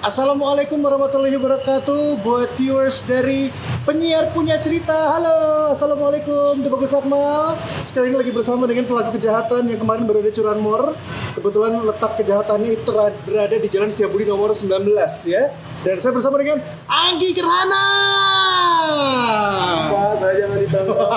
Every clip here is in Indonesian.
Assalamualaikum warahmatullahi wabarakatuh buat viewers dari penyiar punya cerita. Halo, assalamualaikum. Itu bagus Akmal. Sekarang ini lagi bersama dengan pelaku kejahatan yang kemarin baru ada curanmor. Kebetulan letak kejahatannya itu berada di Jalan Setiabudi nomor 19 ya. Dan saya bersama dengan Anggi Kerhana. Pak, saya jangan ditangkap.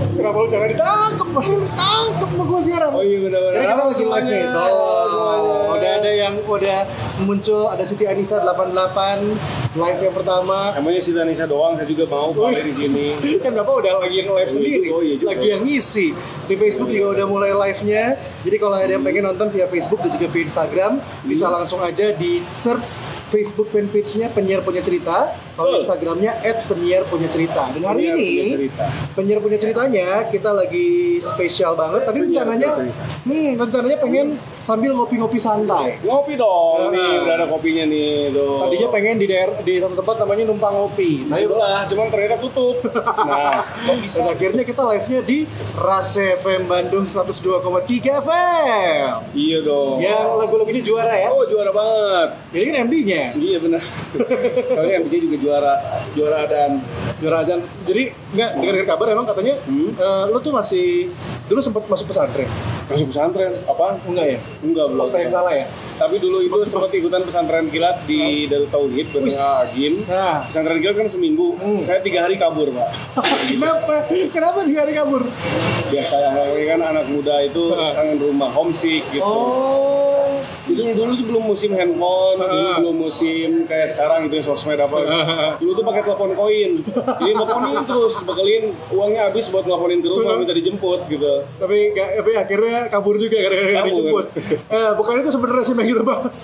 Kenapa lu jangan ditangkap? Padahal ditangkap sama gue sekarang. Oh iya benar-benar. Karena kita masih live nih. semuanya. Tuh, Halo semuanya. Udah ada yang udah muncul ada Siti Anissa 88 live yang pertama. Namanya si Danisa doang, saya juga mau pakai di sini. kan Bapak udah lagi yang live Oh, iya sendiri, juga, oh iya juga. lagi yang ngisi. Di Facebook juga udah mulai live-nya. Jadi kalau ada yang pengen nonton via Facebook dan juga via Instagram, bisa langsung aja di search Facebook fanpage-nya penyiar punya cerita. Kalau Betul. Instagramnya @penyiar punya cerita. Dan hari Penyiar ini Punya Cerita. penyiar punya ceritanya kita lagi spesial banget. Tadi Penyiar rencananya, hmm, rencananya pengen sambil ngopi-ngopi santai. Ngopi dong, Ah. nih udah ada kopinya nih tuh. Tadinya pengen di daerah di satu tempat namanya numpang ngopi. Tapi sebelah, cuman ternyata tutup. Nah, bisa? Dan akhirnya kita live-nya di Ras FM Bandung 102,3 FM. Iya dong. Yang lagu-lagunya juara ya. Oh juara banget. Ini kan MD-nya. Iya benar. Soalnya MJ juga juara, juara dan Juara aja. Jadi nggak dengar kabar emang katanya Hmm. eh, lu tuh masih dulu sempat masuk pesantren. masuk pesantren. Apa? Enggak ya? Enggak belum. Fakta yang salah ya? Tapi dulu itu sempat ikutan pesantren kilat di Darut Tauhid bersama Agim. Nah, Pesantren kilat kan seminggu. Hmm. Saya tiga hari kabur pak. kenapa? Kenapa di hari kabur? Biasa ya kan anak muda itu kangen rumah, homesick gitu. Oh. Dulu dulu tuh belum musim handphone, Ah. belum musim kayak sekarang gitu sosmed apa. Dulu tuh pakai telepon koin. Jadi teleponin terus dibekelin uangnya habis buat ngelaporin ke rumah minta dijemput gitu. Tapi tapi akhirnya kabur juga gara-gara dijemput. Eh, bukan itu sebenarnya sih yang kita bahas.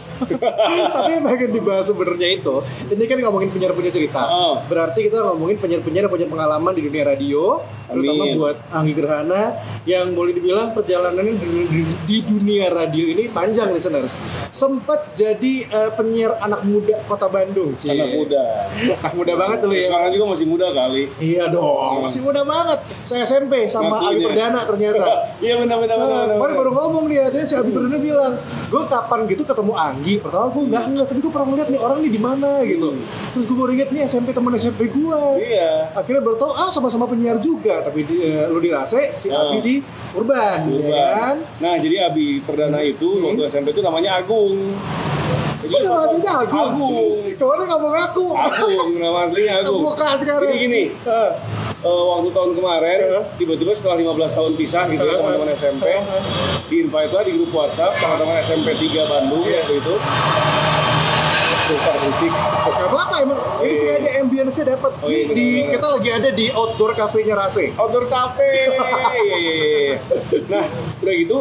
tapi yang pengen dibahas sebenarnya itu, ini kan ngomongin penyiar punya cerita. Oh. Berarti kita ngomongin penyiar-penyiar yang punya pengalaman di dunia radio, terutama Amin. buat Anggi Gerhana yang boleh dibilang perjalanannya di, di- di dunia radio ini panjang listeners. Sempat jadi eh, penyiar anak muda Kota Bandung, Cie. Anak muda. Anak muda banget dulu ya. Sekarang juga masih muda kali. Iya dong, masih muda banget. Saya SMP sama Abi ya. Perdana ternyata. Iya benar benar benar. Nah, benar, kemarin baru ngomong dia, dia si Abi Perdana bilang, gue kapan gitu ketemu Anggi, pertama gue nggak ngeliat, tapi gue pernah ngeliat nih orang nih di mana gitu. Terus gue baru inget nih SMP teman SMP gue. Iya. Akhirnya baru tau, ah sama-sama penyiar juga, tapi di, eh, lu di Rase, si Oh. Abi di Urban, ya Urban. kan? Nah, jadi Abi Perdana itu Hmm. waktu SMP itu namanya Agung. Jadi Kok nama aslinya Agung? Agung. Kemarin nggak mau ngaku. Agung, nama aslinya Agung. Buka sekarang. Jadi gini, Eh, eh, waktu tahun kemarin, tiba-tiba setelah 15 tahun pisah gitu ya Eh. teman-teman SMP, di invite lah di grup WhatsApp teman-teman SMP 3 Bandung Iya. waktu itu. Tukar musik. Gak apa-apa emang, ini sengaja ambience-nya dapat. Oh, iya, Nih, di, benar-benar. kita lagi ada di outdoor cafe-nya Rase. Outdoor cafe. Iya, iya, iya. nah, udah gitu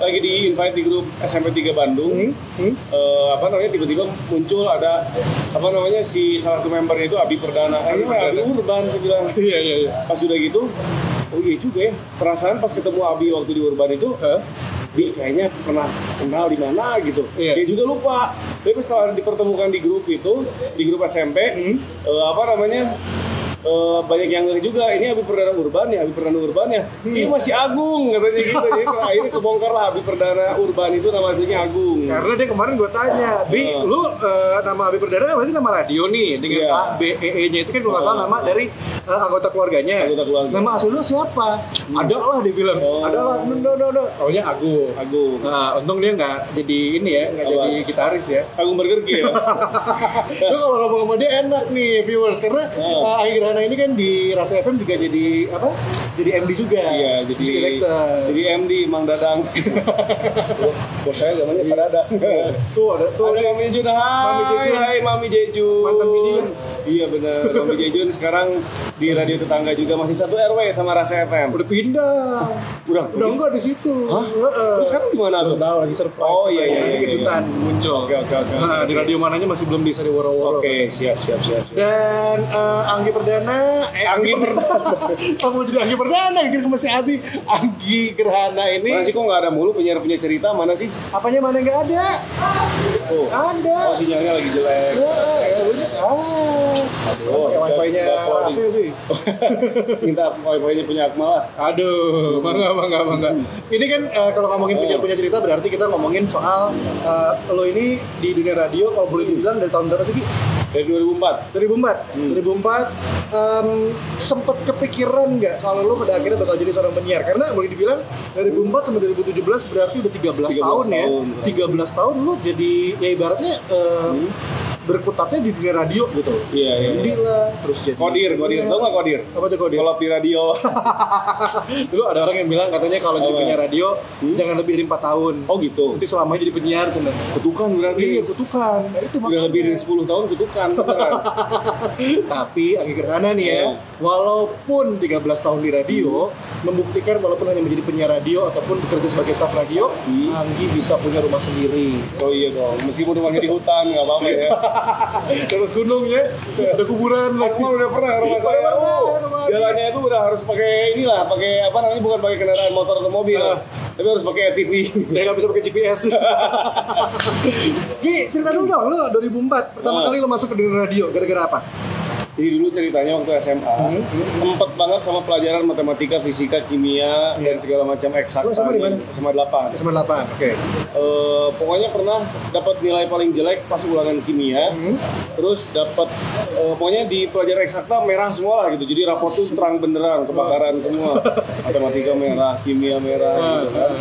lagi di invite di grup SMP 3 Bandung. Hmm? Hmm? eh, apa namanya tiba-tiba muncul ada apa namanya si salah satu member itu Abi Perdana Abi mah Abi Perdana. Urban saya bilang Iya, iya, iya. pas udah gitu oh iya juga ya perasaan pas ketemu Abi waktu di Urban itu Hah? Bi kayaknya pernah kenal di mana gitu Iya. dia juga lupa tapi setelah dipertemukan di grup itu di grup SMP Hmm. eh, apa namanya eh, banyak yang juga ini Abi Perdana Urban ya Abi Perdana Urban ya Hmm. ini masih Agung katanya gitu jadi akhirnya kebongkar lah Abi Perdana Urban itu nama aslinya Agung Karena dia kemarin gue tanya, Bi, Oh. lu eh, nama Abi Perdana kan berarti nama radio nih dengan Iya. A, B, E, E-nya itu kan kalau nggak salah nama dari eh, anggota keluarganya. Anggota keluarga. Nama asli lu siapa? Ada lah dia bilang. Oh. Ada lah, no, no, no, no. Taunya Agung. Agung Nah, untung dia nggak jadi ini ya, nggak jadi gitaris ya. Agung Burger King ya? Kalau ngomong sama dia enak nih viewers karena Oh. uh, Akhir Hana ini kan di Rasa FM juga jadi apa? Jadi MD juga. Iya, jadi director. jadi MD Mang Dadang. Bos saya namanya Pak Dadang. tuh ada tuh Ada Mami hai, Mami Jejun. hai Mami Jejun. Mantan Midian. Iya benar, Mami Jejun sekarang di radio tetangga juga masih satu RW sama Rasa FM. udah pindah. Udah, Udah enggak di situ. Hah? Heeh. Terus sekarang di mana tuh? tahu lagi surprise. Oh, iya, iya, Nanti iya, iya. kejutan muncul. Oke, oke, oke. Nah, di radio mananya masih belum bisa diworo-woro. Oke, siap, siap, siap. siap. Dan eh, Anggi Perdana, eh Anggi Perdana. Kamu jadi Anggi Perdana, kira masih Abi. Anggi Gerhana ini. Mana sih kok nggak ada mulu penyiar punya cerita mana sih? Apanya mana nggak ada? Oh, Ada. oh sinyalnya lagi jelek. Ya, ya udah. Ah. Oh, wifi-nya. AC sih. Minta wifi-nya punya Akmal lah. Aduh, bangga, bangga, bangga. Ini kan eh, kalau ngomongin punya punya cerita berarti kita ngomongin soal eh, lo ini di dunia radio kalau boleh dibilang dari tahun berapa sih? Ki? Dari 2004. 2004. 2004 em, sempet kepikiran nggak kalau lo pada akhirnya bakal jadi seorang penyiar? Karena boleh dibilang dari 2004 sampai 2017 berarti udah 13, 13 tahun, ya. tahun. 13 tahun lo jadi ya ibaratnya em, berkutatnya di dunia radio gitu. Iya, iya, Jadi iya. lah terus jadi Kodir, kodir. Tau nggak kodir? Apa tuh kodir? Kalau di radio. Dulu ada orang yang bilang katanya kalau jadi penyiar radio jangan lebih dari 4 tahun. Oh gitu. Nanti selamanya jadi penyiar cina. Kutukan berarti. Iya, kutukan. Nah, itu Udah makanya. lebih dari 10 tahun kutukan. Tapi Anggi Gerhana nih ya, Iya. walaupun 13 tahun di radio, membuktikan walaupun hanya menjadi penyiar radio ataupun bekerja sebagai staf radio, Hmm. Anggi bisa punya rumah sendiri. oh iya dong. Meskipun rumahnya di hutan nggak apa-apa ya. Terus gunung ya, ada kuburan lagi. Akmal udah pernah ke rumah saya. Oh, rumah jalannya itu udah harus pakai inilah, pakai apa namanya bukan pakai kendaraan motor atau mobil, Ah. tapi harus pakai ATV. Dia nggak bisa pakai GPS. Ki, cerita dulu dong, lo 2004 pertama Ah. kali lo masuk ke dunia radio gara-gara apa? Jadi dulu ceritanya waktu SMA, empet banget sama pelajaran matematika, fisika, kimia, dan segala macam eksakta. Lo SMA di mana? SMA 8. SMA 8, oke. Eh, pokoknya pernah dapat nilai paling jelek pas ulangan kimia, terus dapat eh, pokoknya di pelajaran eksakta merah semua lah gitu. Jadi rapor tuh terang benderang, kebakaran semua. Matematika merah, kimia merah gitu kan.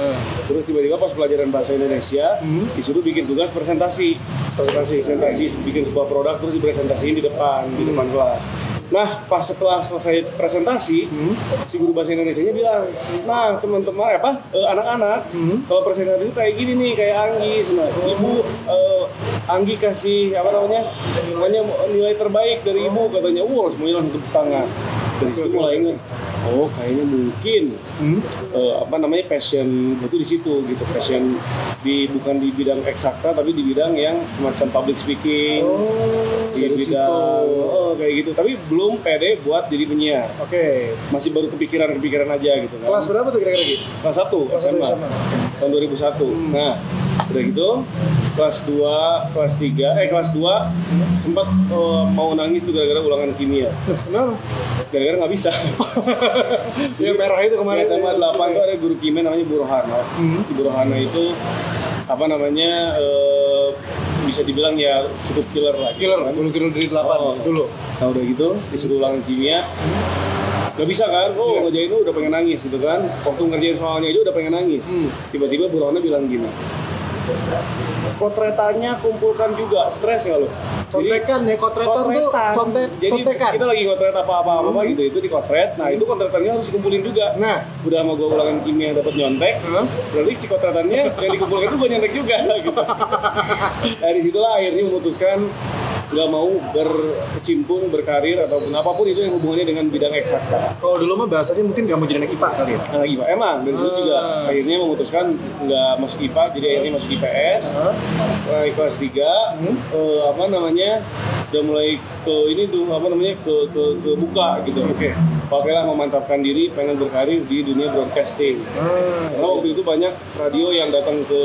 Terus tiba-tiba pas pelajaran bahasa Indonesia disuruh bikin tugas presentasi. Presentasi, presentasi bikin sebuah produk terus dipresentasiin di depan, di depan kelas. Nah, pas setelah selesai presentasi, si guru bahasa Indonesia-nya bilang, nah teman-teman apa, eh, anak-anak, kalau presentasi itu kayak gini nih, kayak Anggi, nah, ibu eh, Anggi kasih apa namanya, namanya nilai terbaik dari ibu katanya, wow semuanya langsung tepuk tangan. Dari situ mulai ingat, oh kayaknya mungkin eh, apa namanya passion itu di situ gitu, passion di bukan di bidang eksakta tapi di bidang yang semacam public speaking, di dari bidang oh, kayak gitu. Tapi belum pede buat jadi penyiar. Oke. Masih baru kepikiran-kepikiran aja gitu kan. Kelas berapa tuh kira-kira Ki? Kelas 1 Kelas satu SMA. SMA. Tahun 2001. Nah, udah gitu kelas 2, kelas 3, eh kelas 2 sempat eh, mau nangis tuh gara-gara ulangan kimia. Kenapa? Gara-gara nggak bisa. Yang merah itu kemarin. SMA 8 tuh ada guru kimia namanya Bu Rohana. Bu Rohana itu apa namanya eh, bisa dibilang ya cukup killer lah. gitu Killer, kan. bulu killer dari 8 Oh. dulu. Nah udah gitu disuruh ulangan kimia Gak bisa kan, oh Iya. ngerjain itu udah pengen nangis gitu kan Waktu ngerjain soalnya aja udah pengen nangis Hmm. Tiba-tiba Bu bilang gini Kotretannya kumpulkan juga, stres gak lo? Contekan ya, kotretan tuh contek, Jadi contekan. kita lagi kotret apa-apa apa gitu, itu dikotret Nah itu kotretannya harus dikumpulin juga. Nah, Udah sama gue ulangan kimia dapat nyontek Hah? Berarti si kotretannya yang dikumpulkan itu gue nyontek juga gitu. Dari situlah akhirnya memutuskan nggak mau berkecimpung berkarir ataupun apa pun itu yang hubungannya dengan bidang eksakta. kalau dulu mah bahasanya mungkin gak mau jadi anak IPA kali ya. Nah, IPA emang dari situ juga Ah. akhirnya memutuskan nggak masuk IPA jadi akhirnya masuk IPS. Hah? Mulai kelas 3 eh, apa namanya udah mulai ke ini tuh apa namanya ke ke, ke buka gitu. Oke. Pakailah memantapkan diri pengen berkarir di dunia broadcasting. Ah, Karena waktu itu banyak radio yang datang ke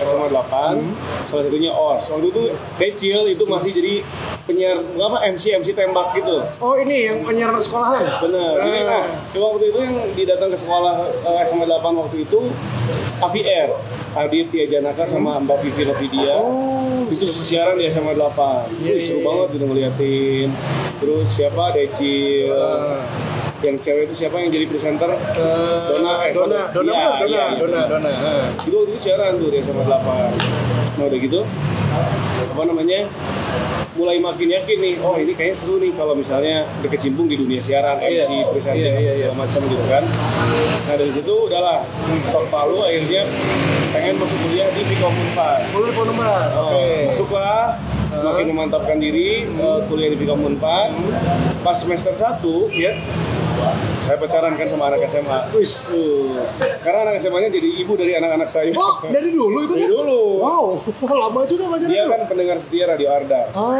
SMA 8, salah satunya OS. Waktu itu kecil itu masih jadi penyiar apa MC MC tembak gitu. Oh ini yang penyiaran sekolahan. Bener. Jadi Ah. nah, waktu itu yang didatang ke sekolah eh, SMA 8 waktu itu AVR, Adit Tia Janaka sama Mbak Vivi Novidia. Oh, itu siaran di SMA 8. Iya, Wih, seru iya, banget gitu ngeliatin. Terus siapa Decil? Ah. yang cewek itu siapa yang jadi presenter? Eh, Dona, eh, Dona, Dona, Iya, bener, Dona, iya, Dona, Dona. ah. itu waktu itu siaran tuh di SMA 8 nah udah gitu apa namanya mulai makin yakin nih oh ini kayaknya seru nih kalau misalnya berkecimpung di dunia siaran. MC presenting Iya, iya, segala macam gitu kan nah dari situ udahlah top palu akhirnya pengen masuk kuliah di Vkom 4 Boleh telepon nomor. Oh, Oke. masuklah semakin memantapkan diri eh, kuliah di Vkom 4 pas semester 1 Ya. saya pacaran kan sama anak SMA Wis. Sekarang anak SMA-nya jadi ibu dari anak-anak saya Oh, dari dulu itu dari ya? dulu Wow, lama juga pacaran dia kan pendengar setia radio Arda Oh.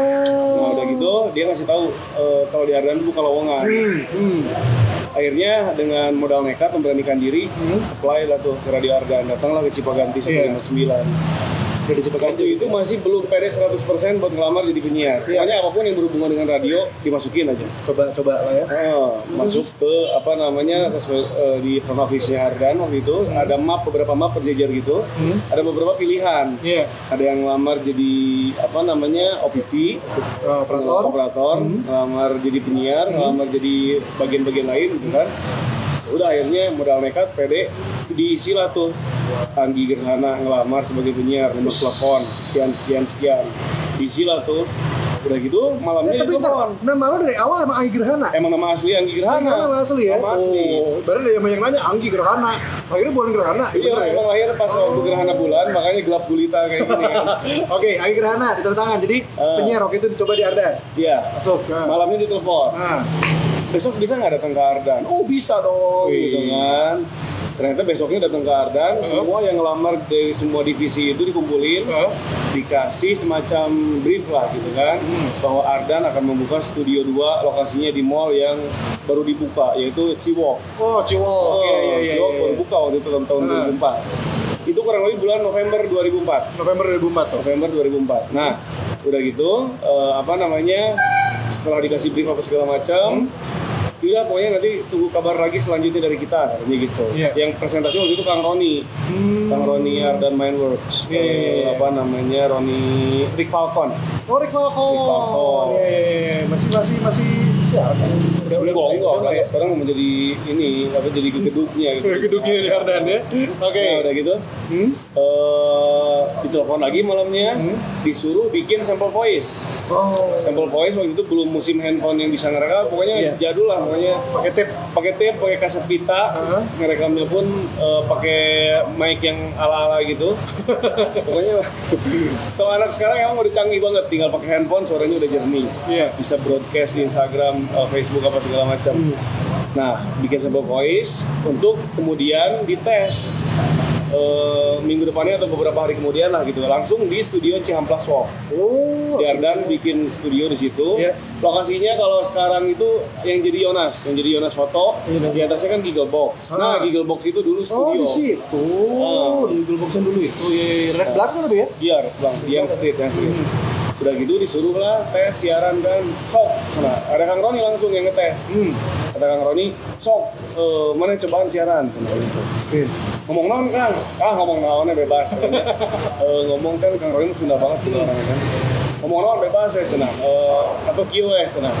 nah udah gitu dia ngasih tahu eh, kalau di Arda itu bukan lowongan Hmm, hmm. akhirnya dengan modal nekat memberanikan diri apply lah tuh ke radio Arda datanglah ke Cipaganti Iya. 159 Jadi cepet Waktu itu masih belum pede 100% buat ngelamar jadi penyiar. Pokoknya apa pun yang berhubungan dengan radio dimasukin aja. Coba coba lah ya. Masuk ke apa namanya ke eh, di front office-nya Ardan waktu itu ada map beberapa map berjejer gitu. Ada beberapa pilihan. Iya. Ada yang ngelamar jadi apa namanya OPP, Oh, operator. operator, ngelamar jadi penyiar, ngelamar jadi bagian-bagian lain gitu kan. Udah akhirnya modal nekat pede diisi lah tuh Anggi Gerhana ngelamar sebagai penyiar nomor telepon sekian sekian sekian diisi lah tuh udah gitu malamnya Eh, tapi ntar, ditelepon nama lu dari awal emang Anggi Gerhana? emang nama asli Anggi Gerhana Nama asli ya? nama asli Oh, berarti yang nanya Anggi Gerhana. Akhirnya bukan Gerhana. Iya, Bener ya? emang lahir pas waktu gerhana bulan, makanya gelap gulita kayak gini kan. Oke, Anggi Gerhana ditanda tangan. Jadi Ah. penyiar waktu itu dicoba di Ardan. Iya. Masuk. Nah. Malamnya ditelepon. Nah, Besok bisa nggak datang ke Ardan? Oh bisa dong, Wih. gitu kan. Ternyata besoknya datang ke Ardan, semua yang ngelamar dari semua divisi itu dikumpulin, Hah? dikasih semacam brief lah gitu kan, bahwa Ardan akan membuka studio 2 lokasinya di mall yang baru dibuka, yaitu Ciwok. oh Ciwok. Iya, iya, iya. Ciwok iya. baru buka waktu itu tahun, tahun Ah. 2004. Itu kurang lebih bulan November 2004. November 2004 tuh. November 2004. Nah, udah gitu eh, apa namanya? Setelah dikasih brief apa segala macam, Iya, pokoknya nanti tunggu kabar lagi selanjutnya dari kita, katanya gitu. Iya. Yang presentasi waktu itu Kang Roni, Kang Roni Ardan Mindworks, iya, Eh, iya. apa namanya Roni Rick Falcon. Oh, Rick Falcon. Rick Falcon. Iya, iya, iya. Masih masih masih siapa? Udah udah enggak, enggak, udah, ya. sekarang mau menjadi ini apa jadi gedungnya gitu. Gedungnya di Ardan ya. Oke. Nah, udah gitu. Hmm? Eh, ditelepon lagi malamnya, disuruh bikin sampel voice. Oh. Sampel voice waktu itu belum musim handphone yang bisa ngerekam, pokoknya Iya. jadul lah, pokoknya Pakai tape. pakai tape, pakai kaset pita, Heeh. ngerekamnya pun eh, pakai mic yang ala-ala gitu. pokoknya kalau anak sekarang emang udah canggih banget, tinggal pakai handphone suaranya udah jernih. Iya. Bisa broadcast di Instagram, eh, Facebook apa segala macam. Hmm. Nah, bikin sampel voice untuk kemudian dites. eh, minggu depannya atau beberapa hari kemudian lah gitu langsung di studio Cihamplas Walk Oh. di Ardan bikin studio di situ. Iya. Lokasinya kalau sekarang itu yang jadi Yonas, yang jadi Yonas foto, Iya. di atasnya kan Giggle Box. Ah. Nah, Giggle Box itu dulu Oh, studio. di situ. Ah. Di Google Box yang dulu itu. Iya, iya. Red belakang lebih ya? Iya, Bang, di yang street, yang street. Udah gitu disuruh lah tes siaran kan, sok. Nah, ada Kang Roni langsung yang ngetes. Hmm. Kata Kang Roni, sok, eh, mana cobaan siaran? Sama gitu. Oke. ngomong non kang ah ngomong naonnya bebas Eh, ngomong kan kang Roy Sunda banget gitu orangnya kan ngomong non bebas ya senang Eh, atau kio ya senang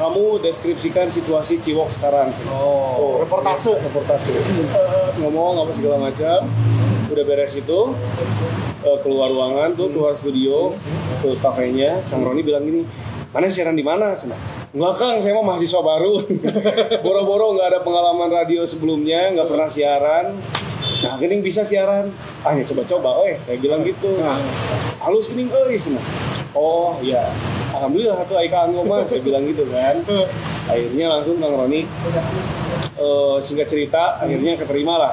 kamu deskripsikan situasi Ciwok sekarang senang Oh, reportase. reportase Eh, ngomong apa segala macam udah beres itu keluar ruangan tuh keluar studio ke kafenya kang Roni bilang gini mana siaran di mana senang Enggak Kang, saya mau mahasiswa baru. Boro-boro nggak ada pengalaman radio sebelumnya, nggak pernah siaran. Nah, gening bisa siaran. Ah, ya coba-coba, eh, saya bilang gitu. Nah. Halus gening, eh, senang. Oh, ya. Alhamdulillah tuh Aika Anggo mah, saya bilang gitu kan. Akhirnya langsung Kang Roni eh, singkat cerita akhirnya keterima lah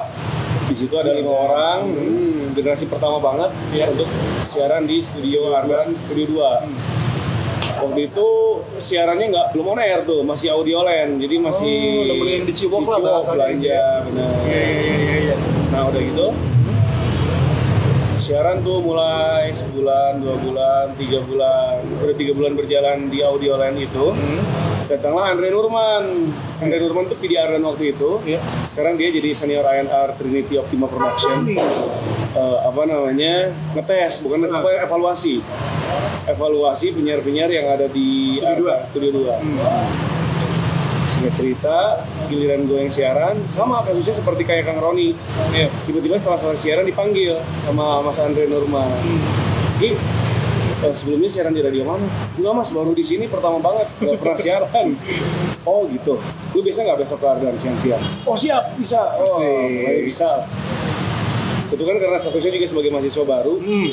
di situ ada lima orang hmm, generasi pertama banget ya untuk siaran di studio Ardan Studio 2 waktu itu siarannya nggak belum on air tuh masih audio line jadi masih Oh, di Ciwok lah belanja gitu ya. benar Iya, iya, iya, iya. nah udah gitu siaran tuh mulai sebulan dua bulan tiga bulan udah tiga bulan berjalan di audio line itu Hmm. datanglah Andre Nurman Andre Nurman tuh PDR dan waktu itu Iya. sekarang dia jadi senior ANR Trinity Optima Production. Eh, apa namanya ngetes bukan Nah. apa evaluasi evaluasi penyiar-penyiar yang ada di Studio dua. Arta, Studio 2 singkat cerita giliran gue yang siaran sama kasusnya seperti kayak Kang Roni Iya. tiba-tiba setelah selesai siaran dipanggil sama Mas Andre Nurman Ki, eh, sebelumnya siaran di radio mana? Enggak mas, baru di sini pertama banget, nggak pernah siaran. Oh gitu, lu biasa nggak besok ke Ardan siang-siang? Oh siap, bisa. Oh, Asik. bisa. Itu kan karena statusnya juga sebagai mahasiswa baru, Hmm.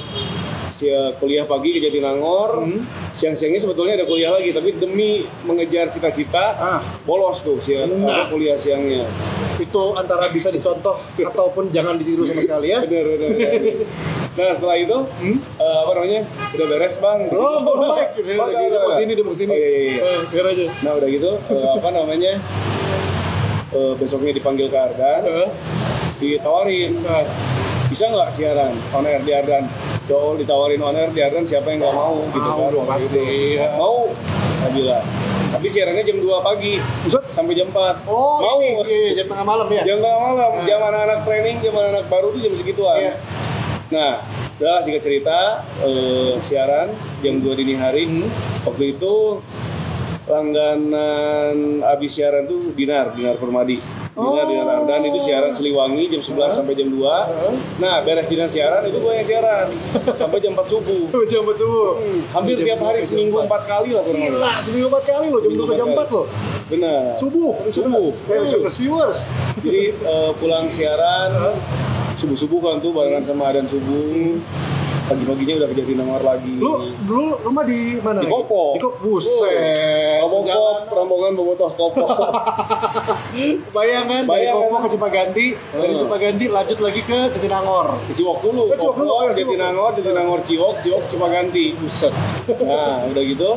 Si kuliah pagi ke Jatinangor, siang-siangnya sebetulnya ada kuliah lagi, tapi demi mengejar cita-cita, Ah. bolos tuh si Nah. apa, kuliah siangnya. Itu antara bisa dicontoh ataupun jangan ditiru sama sekali ya. Bener, bener, bener. Nah setelah itu, eh, apa namanya, udah beres bang. Belum baik. Dia mau sini, dia mau sini. Oh, iya, iya. Eh, biar aja. Nah udah gitu, eh, apa namanya, eh, besoknya dipanggil ke Ardan, Eh, ditawarin, eh, bisa nggak siaran on air di Ardan Dool ditawarin on air di Ardan siapa yang nggak mau gitu Mau kan dong, pasti. itu. mau saya bilang tapi siarannya jam 2 pagi Buset. sampai jam 4 Oh, mau iya, iya, jam tengah malam ya. jam tengah malam jam anak-anak training jam anak baru tuh jam segituan Iya. nah udah singkat cerita eh, siaran jam 2 dini hari Hmm. waktu itu langganan abis siaran tuh Dinar, Dinar Permadi. Dinar, Oh. Dinar Ardan itu siaran Seliwangi jam 11 sampai jam 2 Nah beres Dinar siaran itu gue yang siaran. Sampai jam 4 subuh. Jam betul. Hampir tiap hari seminggu 4 kali lah kurang Gila, seminggu empat kali loh, jam Seminggu 2 ke jam empat 4 loh. Benar. Subuh, Subuh. Service viewers. Jadi eh, pulang siaran Subuh-subuh kan tuh barengan sama Adan subuh Pagi-paginya udah kejadian nomor lagi Lu dulu rumah di mana? Di? Kopo. Di Kopo. Buset. Ngomong rombongan bobotoh kopo Bayangan dari Bayangan. Kopo ke Cipaganti, dari Hmm. Cipaganti lanjut lagi ke Jatinangor. Ciwok dulu, Eh, Ciwok dulu, Kopo, eh. Jatinangor, Jatinangor, Ciwok, Ciwok, Cipaganti Buset. Nah udah gitu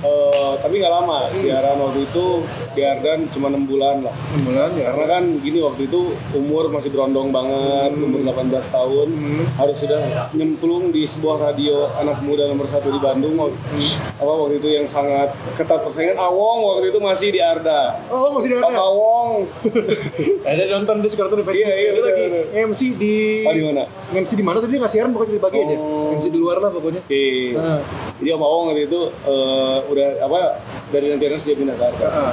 eh, Tapi nggak lama, siaran waktu itu di Ardan cuma 6 bulan lah Bulan ya. Karena kan gini waktu itu umur masih berondong banget, umur 18 tahun Harus sudah nyemplung di sebuah radio anak muda nomor satu di Bandung Apa waktu itu yang sangat ketat persaingan Awong waktu itu masih di Arda Oh, masih di Pak mana? Awong Ada nonton dia sekarang tuh di Facebook. Iya, iya, Dia lagi bener, MC di Oh, di mana? MC di mana tadi dia nggak siaran pokoknya di bagi aja. Oh. MC di luar lah pokoknya. Oke. Nah. Jadi Om Awong waktu itu eh, udah apa dari nanti Anas dia pindah ke Ardan. Heeh.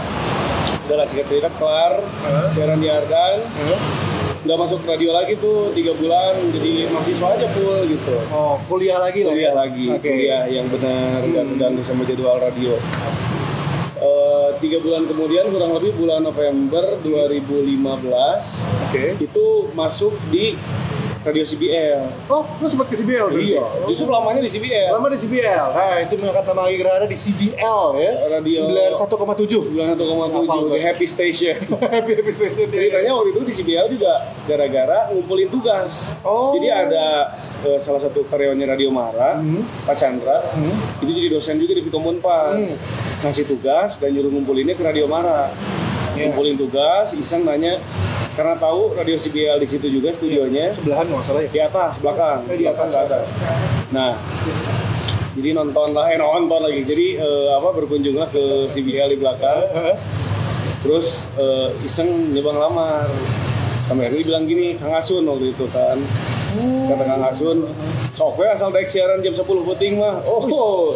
Udah lah cerita kelar Heeh. siaran di Ardan. Nggak masuk radio lagi tuh tiga bulan jadi mahasiswa aja full gitu. Oh, kuliah lagi lah. Kuliah ya? lagi. Hmm. kuliah yang benar nggak terganggu sama jadwal radio. Eh, tiga bulan kemudian kurang lebih bulan November 2015 Oke. itu masuk di radio CBL. Oh, lu sempat ke CBL? Iya, justru lamanya di CBL. Lama di CBL. Nah, itu mengangkat nama lagi Gerhana di CBL ya. Radio- 91,7. bulan Hafal 1,7 gue. di Happy Station. Happy Happy Station. Ceritanya waktu itu di CBL juga gara-gara ngumpulin tugas. Oh. Jadi ada eh, salah satu karyawannya Radio Mara, Pak Chandra, itu jadi dosen juga di Vikomunpan. Ngasih tugas dan nyuruh ngumpulinnya ke Radio Mara. Ngumpulin tugas, iseng nanya karena tahu Radio CBL di situ juga studionya. Sebelahan nggak salah ya. di atas belakang. Eh, di atas. ke atas. Nah jadi nonton lah eh nonton lagi. Jadi eh, apa berkunjunglah ke CBL di belakang. Heeh. terus eh, iseng nyebang lamar. Sampai akhirnya bilang gini Kang Asun waktu itu kan. Kata Kang Asun sok asal daik siaran jam 10 puting mah. Oh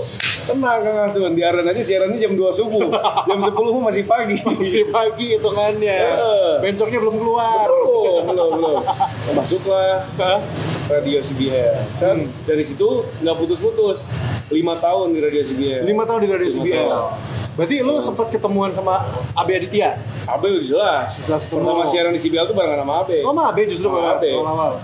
tenang Kang Asun di Ardan aja siarannya jam 2 subuh jam 10 mah masih pagi Masih pagi hitungannya. Heeh. Bencoknya belum keluar. belum belum belum masuklah Hah? radio CBL kan dari situ nggak putus-putus lima tahun di radio CBL Lima tahun di radio tahun. Berarti lu sempat ketemuan sama Abe Aditya? Abe udah jelas Jelas pertama siaran di CBL tuh barengan sama Abe Oh, sama Abe justru Sama Abe.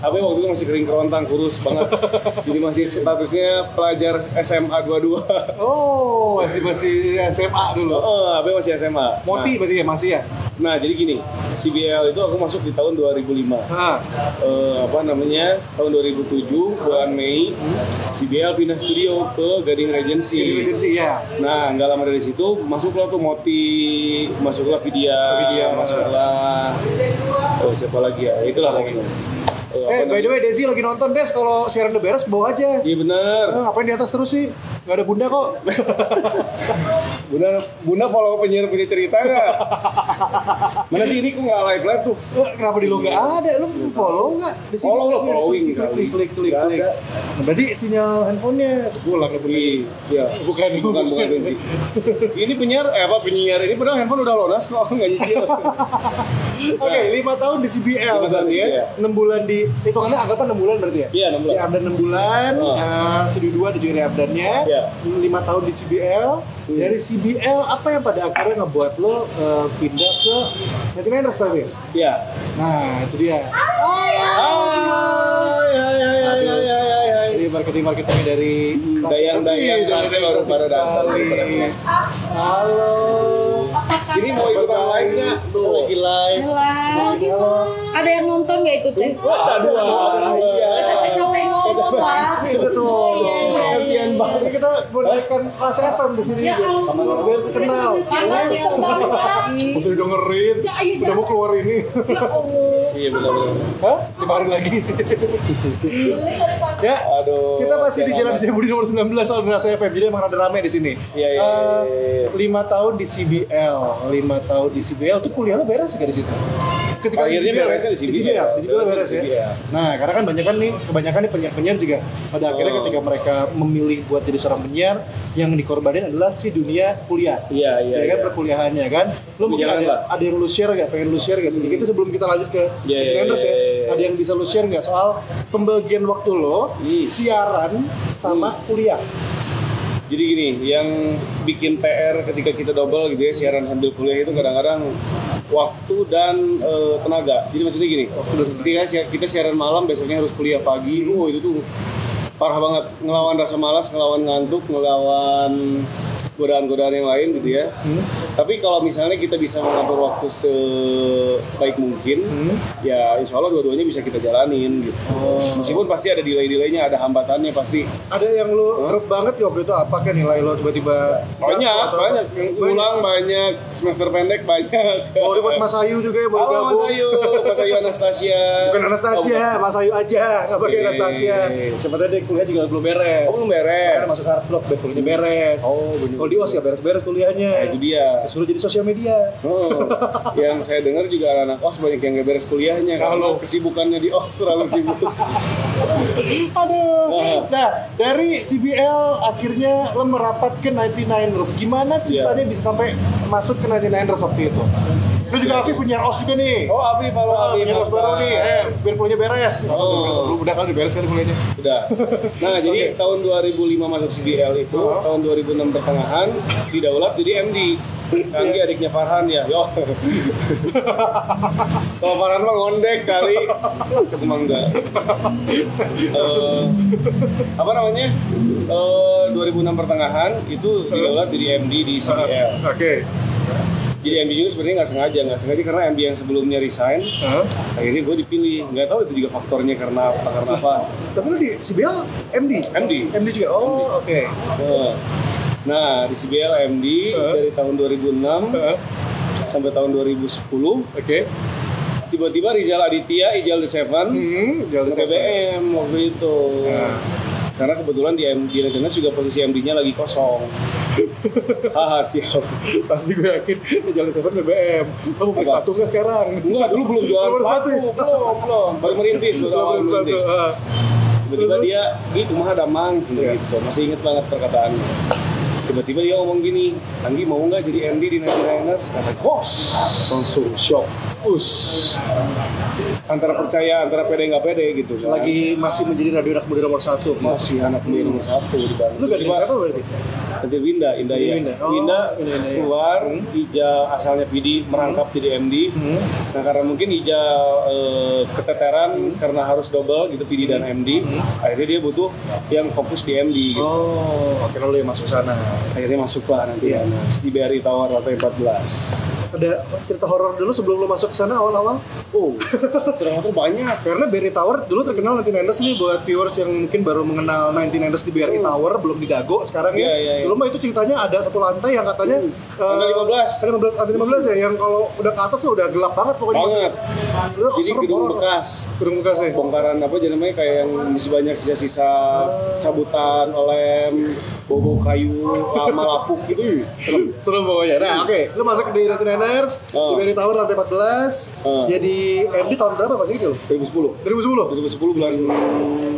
Abe waktu itu masih kering kerontang kurus banget jadi masih statusnya pelajar SMA 22 Oh, masih masih SMA dulu. Oh, Abe masih SMA Moti berarti ya masih ya? nah, nah jadi gini CBL itu aku masuk di tahun 2005 Hah. eh, apa namanya tahun 2007 bulan Mei CBL pindah studio ke Gading Regency. Jadi agency ya. Nah nggak lama dari situ masuklah tuh Moti, masuklah Vidya, Vidya. masuklah oh, siapa lagi ya itulah. Eh, apa Eh, by the way, Desi lagi nonton Des. Kalau siaran udah beres, ke bawah aja. Iya bener. Eh, ngapain di atas terus sih? Gak ada bunda kok. Bunda, Bunda follow penyiar punya cerita nggak? Mana sih ini kok nggak live live tuh? Eh, Kenapa di lu gak ada? Lu follow gak? Di sini? Follow lah, following Klik. Klik, klik, klik, Nggak klik. Nah, berarti sinyal handphonenya pulang ke bunda. Iya, Bukan, bukan bukan bukan. benci. Ini penyiar, eh apa penyiar ini padahal handphone udah lunas kok nggak nyicil. Oke, lima tahun di CBL berarti ya. Enam bulan di hitungannya anggapan enam bulan berarti ya? Iya, enam bulan. Di Abdan enam bulan, Oh. eh, Studio 2 ada juga di Abdannya. Iya. Lima tahun di CBL. Hmm. Dari CBL apa yang pada akhirnya ngebuat lo eh, pindah ke 99ers tadi? Iya. Nah, itu dia. Hai, hai, hai, hai, hai, hai, hai, hai. Jadi marketing marketingnya dari dayang-dayang orang pada datang. sekali. Halo. Sini mau ikutan live nggak? Tuh lagi live. Halo. Ada yang nonton nggak itu teh? Wah, dua. Iya. Capek ngomong pak. Itu tuh. Iya, iya, iya. main banget. Kita menaikkan rasa FM di sini Ya biar, Allah. biar terkenal. Panas. Mesti dengerin. Ya, iya, Udah mau keluar ini. Ya Allah. Iya benar-benar. Hah? Dibarin lagi. ya, Aduh. kita masih di Jalan. Setiabudi nomor 19 soal Rasa FM. Jadi emang rada rame di sini. Iya, iya, Eh, iya, iya. Lima tahun di CBL, lima tahun di CBL. Tuh kuliah lo beres gak di situ? Ketika Akhirnya CBL, beresnya di CBL. Di CBL, di CBL beres di ya. CBL. Nah, karena kan banyak kan nih, kebanyakan nih penyiar-penyiar juga pada akhirnya Oh. ketika mereka memilih buat jadi seorang penyiar, yang dikorbanin adalah si dunia kuliah. Iya, iya, Ya kan iya. perkuliahannya kan. Lu mungkin Jangan, ada, ada yang lu share gak? Pengen lu share gak sedikit itu sebelum kita lanjut ke iya, Trenders iya, ya. iya, iya. Ada yang bisa lu share gak soal pembagian waktu lo siaran sama kuliah? Jadi gini, yang bikin PR ketika kita double gitu ya siaran sambil kuliah itu kadang-kadang waktu dan eh, tenaga. Jadi maksudnya gini, ketika kita siaran malam besoknya harus kuliah pagi, oh itu tuh parah banget ngelawan rasa malas, ngelawan ngantuk, ngelawan godaan-godaan yang lain gitu ya. Tapi kalau misalnya kita bisa mengatur waktu sebaik mungkin, ya insya Allah dua-duanya bisa kita jalanin gitu. Meskipun pasti ada delay-delaynya, ada hambatannya pasti. Ada yang lu drop banget ya waktu itu apa kayak nilai lo tiba-tiba Banyak, atau- banyak. Yang ulang banyak, semester pendek banyak. Oh, dapat Mas Ayu juga ya baru Halo gabung. Mas Ayu, Mas Ayu Anastasia. Bukan Anastasia, Mas Ayu aja, nggak pakai Oke. Anastasia. Sebenarnya dia kuliah juga belum beres. Oh, belum beres. Karena masuk hard block, kuliahnya beres. Oh. Kalau di OS ya beres-beres kuliahnya. Nah, itu dia. Disuruh jadi sosial media. Oh, yang saya dengar juga anak OS banyak yang gak beres kuliahnya karena Kalau- kesibukannya di OS terlalu sibuk. Aduh. Nah, dari CBL akhirnya lo merapat ke 99ers. Gimana ceritanya Iya. bisa sampai masuk ke 99ers waktu itu? Lu juga Afif punya OS juga nih. Oh, Abi, kalau Ah, Abi punya OS baru nih. Eh, biar kuliahnya beres. Oh. Belum udah kali beres kali kuliahnya. Udah. Nah, jadi tahun 2005 masuk CBL itu, Oh. tahun 2006 pertengahan didaulat jadi MD. Anggi adiknya Farhan ya, yo. Kalau Farhan mah ngondek kali, emang enggak. Eh, apa namanya? Eh, 2006 pertengahan itu didaulat jadi MD di CBL. Oke. Jadi MD juga sebenarnya nggak sengaja, nggak sengaja karena MD yang sebelumnya resign, Hah? akhirnya gue dipilih. Nggak tahu itu juga faktornya karena apa, karena apa. Tapi lu di CBL MD? MD. MD juga? Oh, oke. Nah, Nah, di CBL MD Heeh. dari tahun 2006 Heeh. sampai tahun 2010 Oke. tiba-tiba Rizal Aditya, Ijal The Seven, Hmm, jalan CBM waktu itu. Nah. Karena kebetulan di MD Retenas juga posisi MD-nya lagi kosong. Haha, siap. Pasti gue yakin jalan Seven BBM. Kamu beli sepatu nggak sekarang? Enggak, dulu belum jualan sepatu. Belum, belum. Baru merintis, baru merintis. Tiba-tiba dia, itu mah damang, Iya. gitu. Masih inget banget perkataannya. Tiba-tiba dia ngomong gini, Anggi mau nggak jadi MD di 99ers? Kata, bos, langsung shock. Us. Antara percaya, antara pede nggak pede gitu. kan. Lagi masih menjadi radio anak muda nomor satu. masih anak muda nomor satu di Bandung. Lu gak Tiba-tiba- siapa berarti? Nanti Winda, Indah ya. Winda. Oh, Winda ya. keluar, Ija asalnya PD merangkap jadi MD. Hmm. Nah karena mungkin Ija eh, keteteran karena harus double gitu PD dan MD, akhirnya dia butuh yang fokus di MD. Gitu. Oh, akhirnya lu yang masuk sana. Akhirnya masuklah nanti ya, Mas, di BRI Tower lantai 14. Ada cerita horor dulu sebelum lu masuk ke sana awal-awal? Oh, ternyata banyak. Karena Berry Tower dulu terkenal 99ers nih buat viewers yang mungkin baru mengenal 99ers di BRI Tower belum di Dago sekarang ya. Iya, iya, iya. Dulu mah itu ceritanya ada satu lantai yang katanya Lantai 15. Ada 15, ada 15 ya yang kalau udah ke atas tuh udah gelap banget pokoknya. Banget. Lu Jadi gedung horor. bekas. Gedung bekas ya. bongkaran apa jadi namanya kayak yang masih banyak sisa-sisa cabutan, olem, bau kayu, lama lapuk gitu. Serem. Serem pokoknya. Nah, oke. Lu masuk di 99ers Oh. di Tower lantai 14. Oh. Jadi MD tahun berapa Mas itu? 2010. 2010. 2010 bulan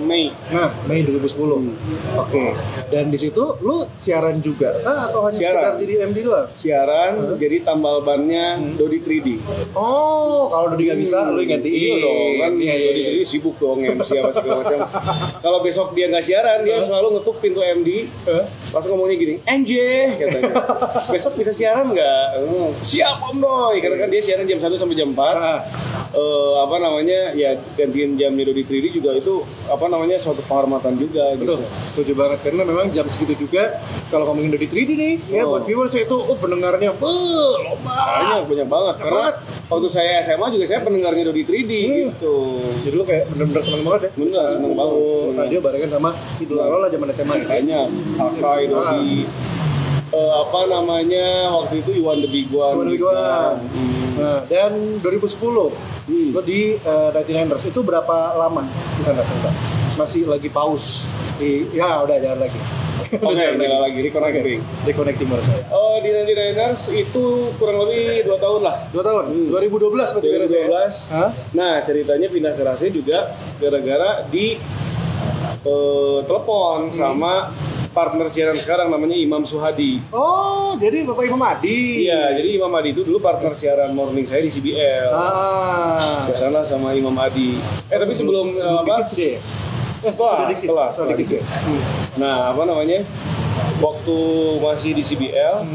Mei. Nah, Mei 2010. Hmm. Oke. Dan di situ lu siaran juga ah, atau hanya Siaran. sekedar jadi MD doang? Siaran jadi tambal bannya Dodi 3D. Oh, kalau udah nggak bisa lu gantiin. Iya dong, kan Iya, iya, Dodi iya. 3D sibuk dong MC apa segala macam. Kalau besok dia nggak siaran, dia selalu ngetuk pintu MD. Hah? Langsung ngomongnya gini, NJ katanya. Besok bisa siaran nggak? "Hmm, siap Om Doi, karena kan dia siaran jam 1 sampai jam 4. Ah. Eh, apa namanya ya gantiin jamnya Dodi 3D juga itu apa namanya suatu penghormatan juga Betul, gitu. setuju banget karena memang jam segitu juga kalau ngomongin dari 3D nih ya Oh. buat viewers itu oh pendengarnya beuh, lomba. Banyak banyak banget karena banget. waktu saya SMA juga saya pendengarnya Dodi 3D Hmm. gitu. Jadi lu kayak bener-bener seneng banget ya. Bener, Bisa seneng satu banget. Radio barengan sama idola lo lah zaman SMA gitu. Banyak Akai Dodi eh, apa namanya waktu itu Iwan the Big One. Iwan the Big One. Nah, dan 2010 Hmm. lo di uh, 99ers itu berapa lama di sana Santa? Masih lagi paus. Di, ya udah jalan lagi. Oke, jalan lagi reconnecting. Reconnecting baru saya. Oh di 99ers itu kurang lebih 2 tahun lah. Dua tahun. 2012 berarti beres ya? 2012. Hah? Nah ceritanya pindah ke Rase juga gara-gara di eh, telepon sama partner siaran sekarang namanya Imam Suhadi. Oh, jadi Bapak Imam Adi. Iya, jadi Imam Adi itu dulu partner siaran morning saya di CBL. Ah. Siaran lah sama Imam Adi. Eh tapi sebelum, sebelum apa? dikit ya? Eh, Setelah, setelah, setelah sih. Hmm. Nah apa namanya? Waktu masih di CBL,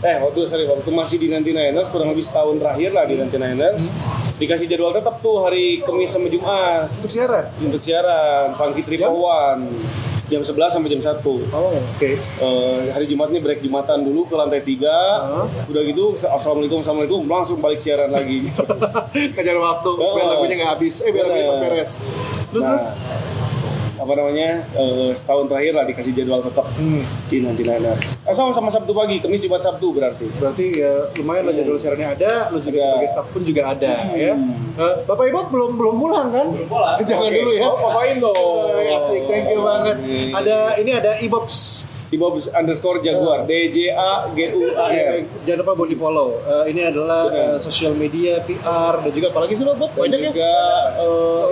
eh waktu sorry waktu masih di 99ers kurang lebih setahun terakhir lah di 99ers dikasih jadwal tetap tuh hari Kamis sama Jumat Untuk siaran. untuk siaran Funky Triple One jam 11 sampai jam 1 Oh, oke. Eh, hari Jumatnya break Jumatan dulu ke lantai 3 Hah? udah gitu assalamualaikum assalamualaikum langsung balik siaran lagi Kejar waktu, Oh. biar lagunya nggak habis. Eh, biar lagunya Bener. beres. Terus, terus? nah apa namanya eh, setahun terakhir lah dikasih jadwal tetap Hmm. di 99ers eh, sama sama Sabtu pagi Kamis Jumat Sabtu berarti Berarti ya lumayan lah jadwal siarannya ada, lu juga Ada. sebagai staff pun juga ada ya. Eh, Bapak Ibu belum belum pulang kan? Belum pulang. Jangan dulu ya. Oh, fotoin dong. Oh, asik, thank you banget. Ini. Ada ini ada Ibops. di underscore Jaguar D J A G U A R Jangan lupa buat di follow. Eh, ini adalah eh, sosial media, PR dan juga apalagi sih Bob? Banyak ya. juga eh,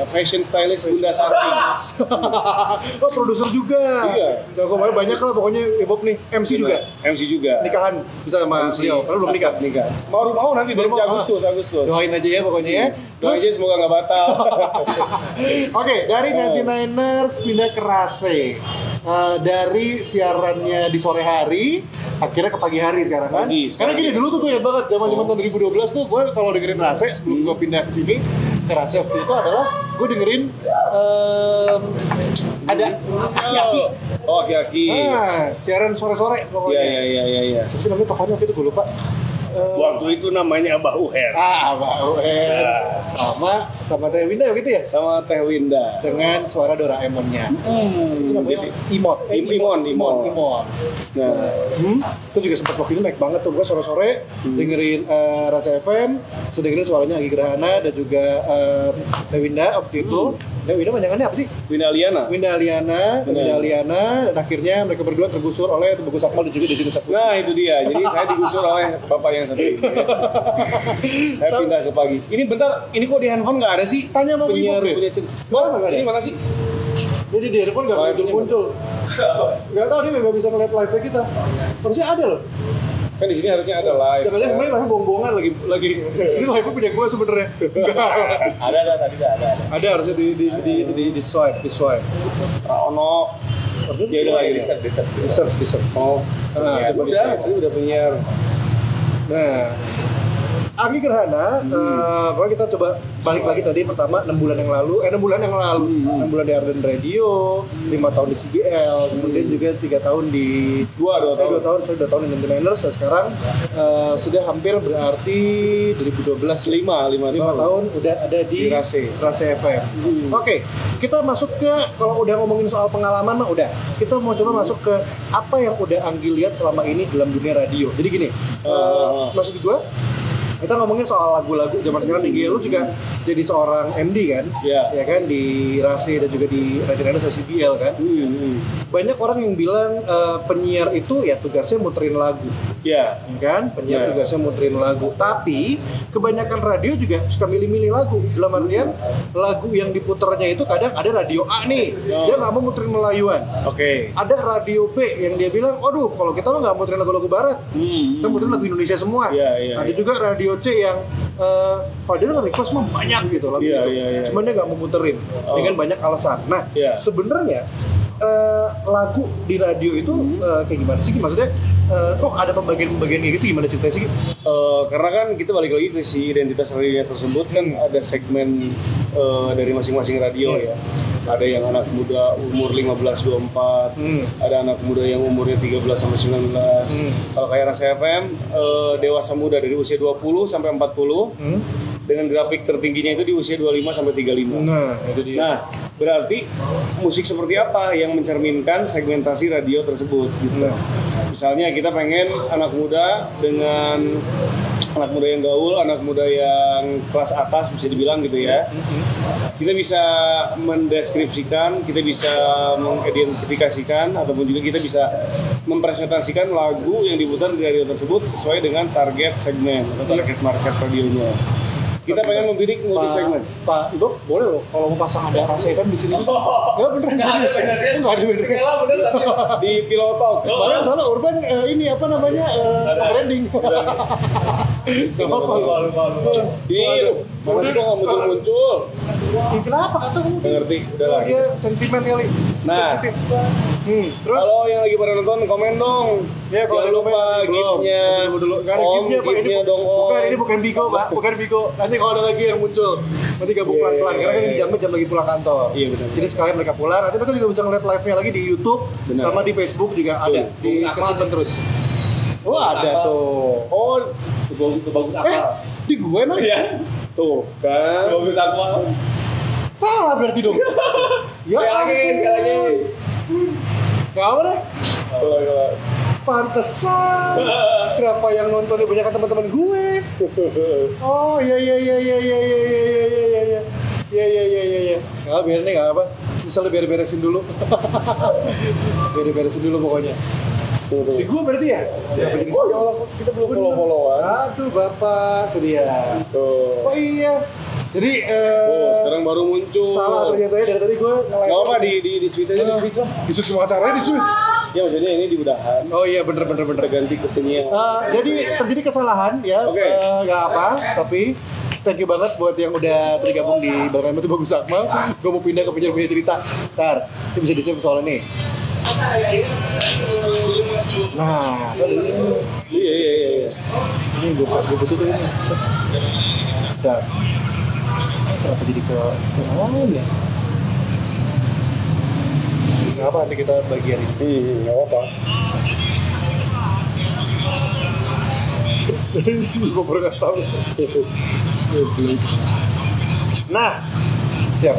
ini fashion stylist Bunda Santi oh produser juga. Iya. Jago banget banyak lah pokoknya Ibob nih. MC juga. MC juga Nikahan bisa sama beliau. Kalau belum nikah. nikah mau mau nanti dari Belum mau. Agustus Agustus Doain aja ya pokoknya ya. doain aja semoga nggak batal Oke, dari 99ers pindah ke Rase. Eh, dari siarannya di sore hari, akhirnya ke pagi hari sekarang kan? Pagi, Karena sekarang gini ya. dulu tuh gue ingat banget zaman zaman tahun 2012 tuh gue kalau dengerin Rase sebelum gue pindah ke sini ke Rase waktu itu adalah gue dengerin em, ada aki-aki. oh aki-aki Ah, siaran sore-sore pokoknya. iya iya iya iya iya Siapa sih namanya tokohnya waktu itu gue lupa. Eh, waktu itu namanya Abah Uher ah, Mbak Uen. Sama sama Teh Winda gitu ya? sama Teh Winda Dengan suara Doraemonnya. Itu namanya Imot. Eh, Im- Imon, Imon. Imon. nah Hmm, itu juga sempat waktu itu naik banget tuh gue sore-sore Hmm. dengerin eh, Rasa FM, terus dengerin suaranya Agi Gerhana dan juga eh, Teh Winda waktu itu. Hmm. Teh Winda panjangannya apa sih? Winda Liana Winda Aliana, Winda Aliana, dan akhirnya mereka berdua tergusur oleh Teguh Sakmal dan juga Desi Saputra. Nah itu dia, jadi saya digusur oleh bapak satu ini. saya pindah ke pagi. Ini bentar, ini kok di handphone nggak ada sih? Tanya penyiar Be. punya cerita. Wah, ini mana sih? Jadi di handphone nggak Oh, muncul-muncul. Gak tau dia nggak bisa ngeliat live kita. Harusnya ada loh. Kan di sini harusnya ada live. Jangan-jangan sebenarnya live bohong-bohongan lagi lagi. Ini live punya gue sebenarnya. Ada ada tadi ada. ada. ada harusnya di di di di, di swipe di swipe. Ono. Dia udah lagi riset riset. Di search. Oh, Ah, ya, udah, saya udah penyiar. Nah, Agi Gerhana, eh, pokoknya kita coba balik lagi tadi pertama 6 bulan yang lalu, eh 6 bulan yang lalu, 6 bulan di Arden Radio, 5 tahun di CBL, kemudian juga 3 tahun di Dua, dua eh, tahun. dua tahun, sudah 2 tahun di 99ers, dan sekarang eh, sudah hampir berarti 2012 Lima, lima, lima tahun udah ada di, Di Rase. Rase FM. Oke, kita masuk ke kalau udah ngomongin soal pengalaman mah udah. Kita mau coba masuk ke apa yang udah Anggi lihat selama ini dalam dunia radio. Jadi gini, Ah. eh, maksud gue kita ngomongin soal lagu-lagu zaman sekarang nih lu juga jadi seorang MD kan Iya. ya kan di Rase dan juga di Radio CBL kan Hmm, hmm. banyak orang yang bilang eh, penyiar itu ya tugasnya muterin lagu Ya, ya kan penyiar Ya. tugasnya muterin lagu tapi kebanyakan radio juga suka milih-milih lagu dalam artian lagu yang diputernya itu kadang ada radio A nih Oh. dia nggak mau muterin Melayuan oke. ada radio B yang dia bilang aduh kalau kita mah nggak muterin lagu-lagu barat Hmm. kita muterin lagu Indonesia semua Iya, iya, ada iya. juga radio C yang eh padahal nggak request mah banyak gitu lagu Iya, itu iya, iya. cuman dia nggak mau muterin Oh. dengan banyak alasan nah Iya. sebenarnya eh, lagu di radio itu Hmm. eh, kayak gimana sih maksudnya eh, kok ada pembagian-pembagian gitu gimana ceritanya sih? Eh, karena kan kita balik lagi ke si identitas radio tersebut kan ada segmen eh, dari masing-masing radio Iya. ya. ada yang anak muda umur 15 24, Hmm. ada anak muda yang umurnya 13 sampai 19. Hmm. Kalau kayak Rasa FM eh, dewasa muda dari usia 20 sampai 40 Hmm? Dengan grafik tertingginya itu di usia 25 sampai 35. Nah, itu dia. Nah, berarti musik seperti apa yang mencerminkan segmentasi radio tersebut gitu. Nah. Misalnya kita pengen anak muda dengan anak muda yang gaul, anak muda yang kelas atas bisa dibilang gitu ya. Kita bisa mendeskripsikan, kita bisa mengidentifikasikan ataupun juga kita bisa mempresentasikan lagu yang diputar di radio tersebut sesuai dengan target segmen atau target market radionya. Kita pengen membidik multi segmen. Pak Ibu boleh loh kalau mau pasang ada rasa FM di sini. Enggak beneran serius. Enggak ada beneran. di Pillow Talk. Padahal soalnya Urban eh, ini apa namanya eh, branding. Gak apa-apa. Ini mana sih kok nggak muncul-muncul? Ih, Kenapa kata kamu? Nggak ngerti, udah lah. Dia sentimen kali. Nah. Sensitif. Hmm, terus Kalau yang lagi pada nonton komen dong. Ya kalau Jangan ada lupa. Tunggu dulu. Gift-nya, Pak. Ini dong, Om. Bukan, ini bukan Bigo, Pak. Bukan Bigo. Nanti kalau ada lagi yang muncul, nanti gabung Iya, pelan-pelan. iya, Karena kan iya. jamnya jam lagi pulang kantor. Iya, benar. Jadi sekalian mereka pulang. Nanti mereka juga bisa ngeliat live-nya lagi di YouTube sama di Facebook juga ada. Di kesimpan terus. Oh ada tuh. Oh, bagus, bagus Eh, di gue emang? Iya. Tuh, kan. Bagus apa? Salah berarti dong. ya lagi, sekali lagi. Gak apa deh. Pantesan. Kenapa yang nontonnya banyak teman-teman gue? Oh iya iya iya iya iya iya iya iya iya iya iya iya iya iya iya iya nggak biarin deh nggak apa misalnya biar beresin dulu biar beresin dulu pokoknya Tuh, tuh. di gue berarti ya Kenapa jadi Oh, ya Allah, kita belum follow-followan. aduh bapak tuh dia Tuh. oh iya jadi eh, Oh, sekarang baru muncul. salah ternyata ya dari tadi gue Gak apa di di di switch aja di switch lah. di switch semua acaranya di switch Ya maksudnya ini di udahan. oh iya bener bener bener Terganti kepunya. Eh, jadi terjadi kesalahan ya, Oke. eh, nggak apa, tapi thank you banget buat yang udah tergabung di Barang itu bagus Akmal. Gue mau pindah ke penyiar punya cerita. Ntar, ini bisa di soalnya nih. Nah, Iya iya iya. iya. ini gue gue tuh ini. Ntar. Kenapa jadi ke ke mana ya? Nggak apa nanti kita bagian ini. Hmm, nggak apa. Gue baru kasih tau. Nah, siap.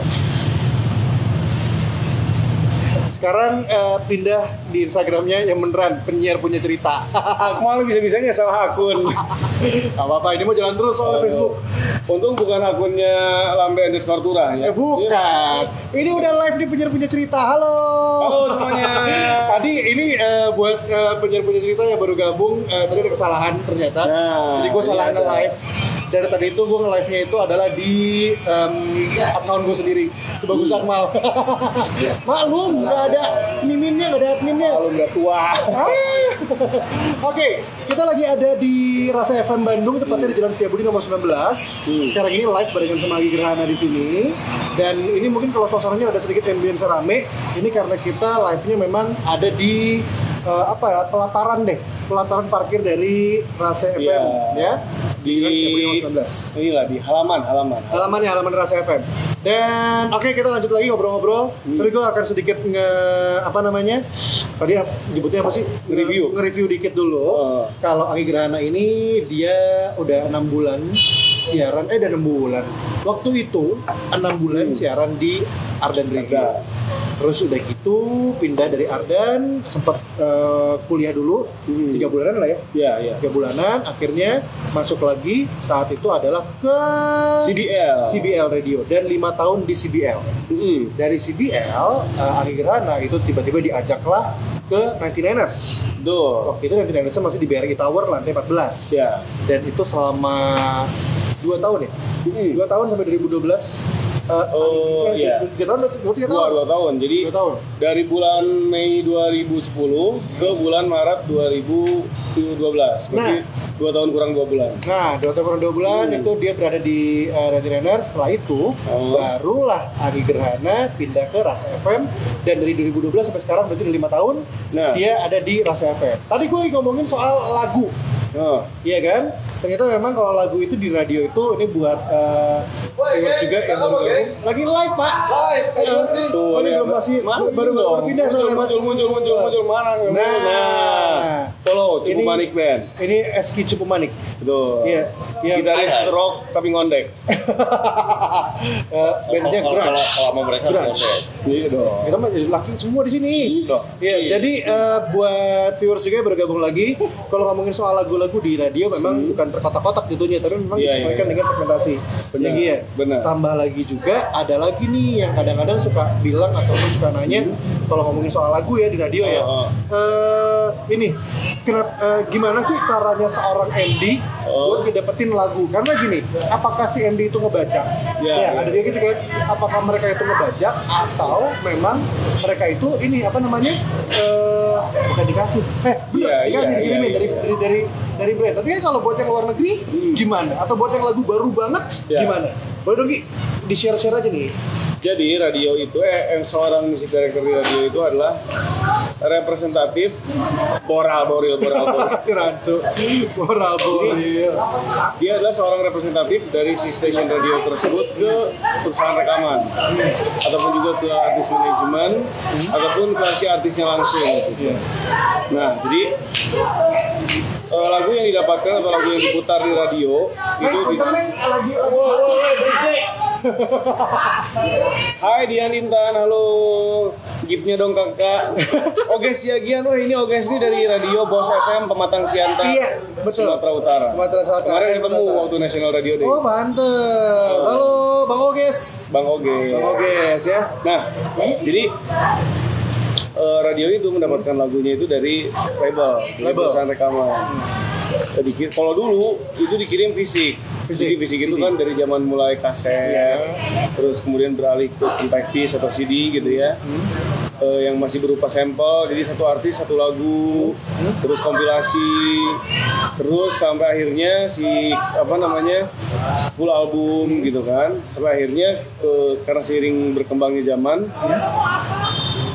Sekarang eh, pindah di Instagramnya yang beneran penyiar punya cerita. Akmal bisa-bisanya salah akun. Gak apa-apa, ini mau jalan terus soal Facebook. Untung bukan akunnya Lambe underscore Turah ya. Eh bukan, ini udah live di penyiar punya cerita. Halo. Halo semuanya. tadi ini eh, buat eh, penyiar punya cerita yang baru gabung, eh, tadi ada kesalahan ternyata. Nah, Jadi gue salah ini ada. nge-live. Dari tadi itu gue nge-live-nya itu adalah di em, account gue sendiri. Itu Akmal. Maklum, nggak ada miminnya, nggak ada adminnya. Kalau udah tua. Oke, kita lagi ada di Rasa FM Bandung, tepatnya di Jalan Setiabudi nomor 19. Sekarang ini live barengan sama Agi Gerhana di sini. Dan ini mungkin kalau suasananya ada sedikit ambience rame, ini karena kita live-nya memang ada di eh, apa ya, pelataran deh, pelataran parkir dari Rasa FM Iya. ya. Di Jalan Setiabudi nomor 19 inilah di halaman halaman. halamannya halaman Rasa FM. Dan oke kita lanjut lagi ngobrol-ngobrol. Tapi gue akan sedikit nge apa namanya? Tadi nyebutnya apa sih? Nge-review. Nge-review dikit dulu. Oh. Kalau Anggi Gerhana ini dia udah enam bulan siaran eh udah enam bulan. Waktu itu enam bulan siaran di Ardan Radio. Terus udah gitu pindah dari Ardan sempat eh, kuliah dulu Hmm. tiga bulanan lah ya Ya ya. tiga bulanan akhirnya masuk lagi saat itu adalah ke CBL. CBL Radio dan lima tahun di CBL Hmm. dari CBL uh, Ari Gerhana itu tiba-tiba diajaklah ke 99ers Tuh. waktu itu 99ers masih di BRI Tower lantai 14 Ya. dan itu selama dua tahun ya Hmm. dua tahun sampai 2012 uh, Oh, eh, iya. tiga tahun dua tiga tahun dua tahun. Jadi dua tahun dari bulan Mei 2010 ke bulan Maret 2012. Berarti Nah. dua tahun kurang dua bulan. Nah, dua tahun kurang dua bulan Hmm. itu dia berada di uh, 99ers. Setelah itu, Oh. barulah Ari Gerhana pindah ke Rasa FM dan dari 2012 sampai sekarang berarti udah lima tahun Nah. dia ada di Rasa FM. Tadi gue ngomongin soal lagu, Oh. iya kan? Ternyata memang kalau lagu itu di radio itu ini buat eh, viewers juga yang baru. Lagi live pak. Live. Tuh, Oh, ini belum masih Mana baru dong? baru pindah muncul, soalnya muncul, muncul, muncul, muncul, mana? Nah. nah. Follow Cukup Ini- Manik Band. Ini Eski Cupu Manik. Betul. Iya. Iya. Gitaris rock tapi ngondek. Eh, bandnya Kalau- kalau- grunge. kalau sama mereka Grunge. Iya dong. Kita mah jadi laki semua di sini. Loh. Iya, jadi eh, buat viewers juga bergabung lagi, kalau ngomongin soal lagu-lagu di radio memang bukan terkotak-kotak tentunya, tapi memang. Iya, disesuaikan iya. dengan segmentasi. Benar, Jadi ya, benar. tambah lagi juga ada lagi nih yang kadang-kadang suka bilang ataupun suka nanya kalau ngomongin soal lagu ya di radio ya. Oh. Eh, ini kenapa eh, gimana sih caranya seorang MD Oh. buat ngedapetin lagu? Karena gini, apakah si MD itu ngebaca? Ya, ya, ya. ada juga gitu kan. Apakah mereka itu ngebaca atau memang mereka itu ini apa namanya? eh bukan dikasih. Eh, bener, Iya, dikasih iya, dikirimin iya, dari, iya. dari dari dari brand. Tapi kan kalau buat yang luar negeri gimana? Atau buat yang lagu baru banget Ya. gimana? Boleh dong di share-share aja nih. Jadi radio itu, eh, yang seorang musik director di radio itu adalah representatif Boral Boril Boral Boril. si Rancu. Boril. Dia adalah seorang representatif dari si station radio tersebut ke perusahaan rekaman, ataupun juga ke artis manajemen, ataupun ke si artisnya langsung. gitu. Nah, jadi eh, lagu yang didapatkan atau lagu yang diputar di radio itu di, lagi Hai Dian Intan, halo. Giftnya dong kakak. Oges Yagian, wah ini Oges ini dari radio Bos FM Pematang Siantar. Iya, betul. Sumatera Utara. Sumatera Selatan. Kemarin ketemu waktu National Radio Day. Oh, pantes. Halo, Bang Oges. Bang Oges. Bang Oges ya. Nah, jadi eh, radio itu mendapatkan lagunya itu dari label, Label. perusahaan rekaman. Dikir- Kalau dulu itu dikirim fisik. Fisik, Jadi fisik itu CD. kan dari zaman mulai kaset, Iya. terus kemudian beralih ke compact disc atau CD gitu ya. Hmm. Eh, yang masih berupa sampel, jadi satu artis satu lagu, Hmm. terus kompilasi, terus sampai akhirnya si apa namanya full album Hmm. gitu kan, sampai akhirnya eh, karena seiring berkembangnya zaman,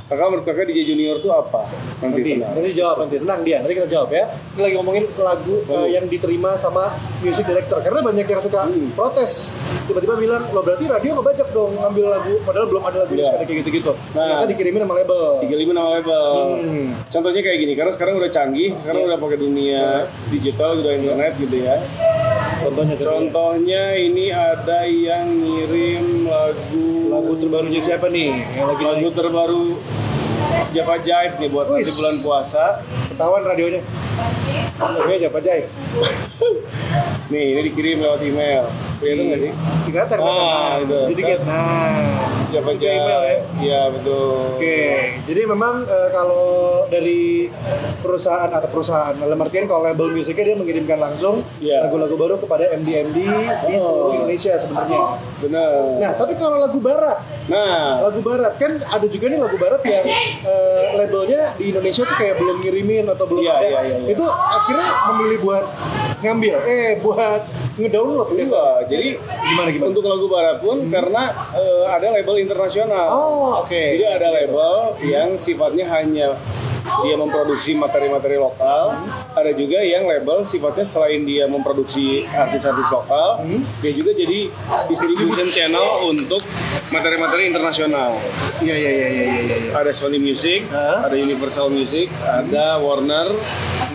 kakak menurut kakak DJ Junior tuh apa? Nanti, Nanti, tenang. nanti jawab nanti. Tenang dia, nanti kita jawab ya. Ini lagi ngomongin lagu eh, yang diterima sama music director. Karena banyak yang suka Hmm. protes. Tiba-tiba bilang, lo berarti radio ngebajak dong ngambil lagu. Padahal belum ada lagu yang Iya. suka kayak gitu-gitu. Nah. Ternyata dikirimin sama label. 35 nama label. Hmm. Contohnya kayak gini, karena sekarang udah canggih, sekarang Iya. udah pakai dunia digital, udah internet gitu ya. Contohnya, contohnya. Contohnya ini ada yang ngirim lagu Lagu terbarunya siapa nih? Yang lagi lagu naik? terbaru Java Jive nih buat nanti bulan puasa. Ketahuan radionya. Radionya siapa aja ya? Nih, ini dikirim lewat email. Kelihatan nggak sih? Dikatar, Ah, itu. Jadi dikit. Nah, Java itu email ya. Iya, betul. Oke, jadi memang eh, kalau dari perusahaan atau perusahaan, dalam artian kalau label musiknya dia mengirimkan langsung Iya. lagu-lagu baru kepada MD-MD di Oh. seluruh Indonesia sebenarnya. Benar. Nah, tapi kalau lagu barat, Nah, lagu barat kan ada juga nih lagu barat yang eh, labelnya di Indonesia tuh kayak belum ngirimin atau belum Iya, ada. iya, iya, iya. Itu akhirnya memilih buat ngambil, eh buat ngedownload biasa. Enggak, jadi Gimana gimana? untuk lagu barat pun karena eh, ada label internasional. Oh, oke. Jadi ada label yang sifatnya hanya dia memproduksi materi-materi lokal. Ada juga yang label sifatnya selain dia memproduksi artis-artis lokal, dia juga jadi distribution channel untuk materi-materi internasional. Iya iya iya iya iya. iya. Ada Sony Music, Hah? ada Universal Music, ada Warner,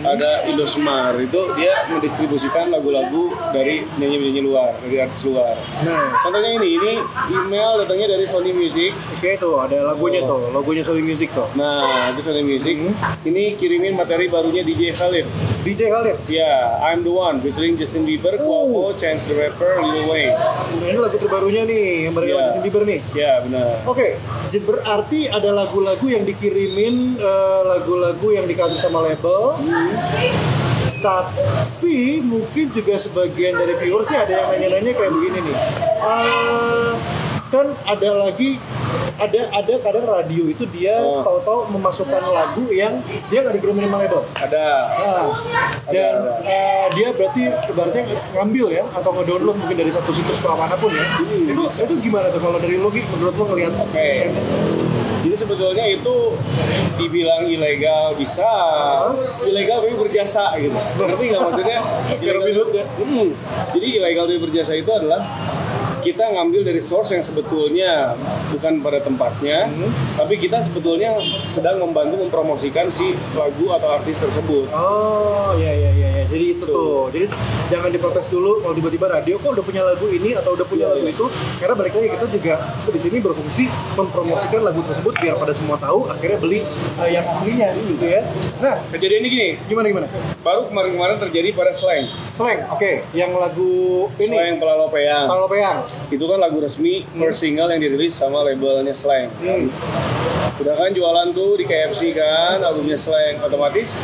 ada Indosmar. Itu dia mendistribusikan lagu-lagu dari nyanyi-nyanyi luar, dari artis luar. Nah, Contohnya ini, ini email datangnya dari Sony Music. Oke tuh ada lagunya tuh, logonya Sony Music tuh. Nah, itu Sony Music. Ini kirimin materi barunya DJ Khalid. DJ Khalid. Ya, I'm the one featuring Justin Bieber, Cuomo, Chance the Rapper, Lil Wayne. Nah, ini lagu terbarunya nih yang bareng sama Iya. Justin Bieber nih. Ya, benar. Oke, jadi berarti ada lagu-lagu yang dikirimin, eh, lagu-lagu yang dikasih sama label. Tapi mungkin juga sebagian dari viewers nih ada yang nanya-nanya kayak begini nih. Eh, kan ada lagi ada ada kadang radio itu dia Oh. tahu-tahu memasukkan lagu yang dia nggak dikirimin sama label. Ada. Nah, dan ada. eh, dia berarti ibaratnya ngambil ya atau ngedownload mungkin dari satu situs atau mana pun ya. Hmm, itu itu gimana tuh kalau dari lo Gi, menurut lo ngelihat? Oke. Jadi sebetulnya itu dibilang ilegal bisa, ilegal tapi berjasa gitu. Ngerti nggak maksudnya? Robin Hood ya? Hmm. Jadi ilegal tapi berjasa itu adalah kita ngambil dari source yang sebetulnya bukan pada tempatnya, Hmm. tapi kita sebetulnya sedang membantu mempromosikan si lagu atau artis tersebut. Oh, ya ya ya. Jadi jangan diprotes dulu kalau tiba-tiba radio kok udah punya lagu ini atau udah punya Iya, lagu iya. itu. Karena balik lagi kita juga di sini berfungsi mempromosikan lagu tersebut biar pada semua tahu akhirnya beli eh, yang aslinya gitu ya. Nah, Kejadian ini gini, gimana gimana? baru kemarin-kemarin terjadi pada Slang. Slang, oke. Yang lagu ini Slang Pelalopeang. Kalau Peyang. Itu kan lagu resmi first single yang dirilis sama labelnya Slang. Hmm. Udah kan jualan tuh di KFC kan albumnya Slang otomatis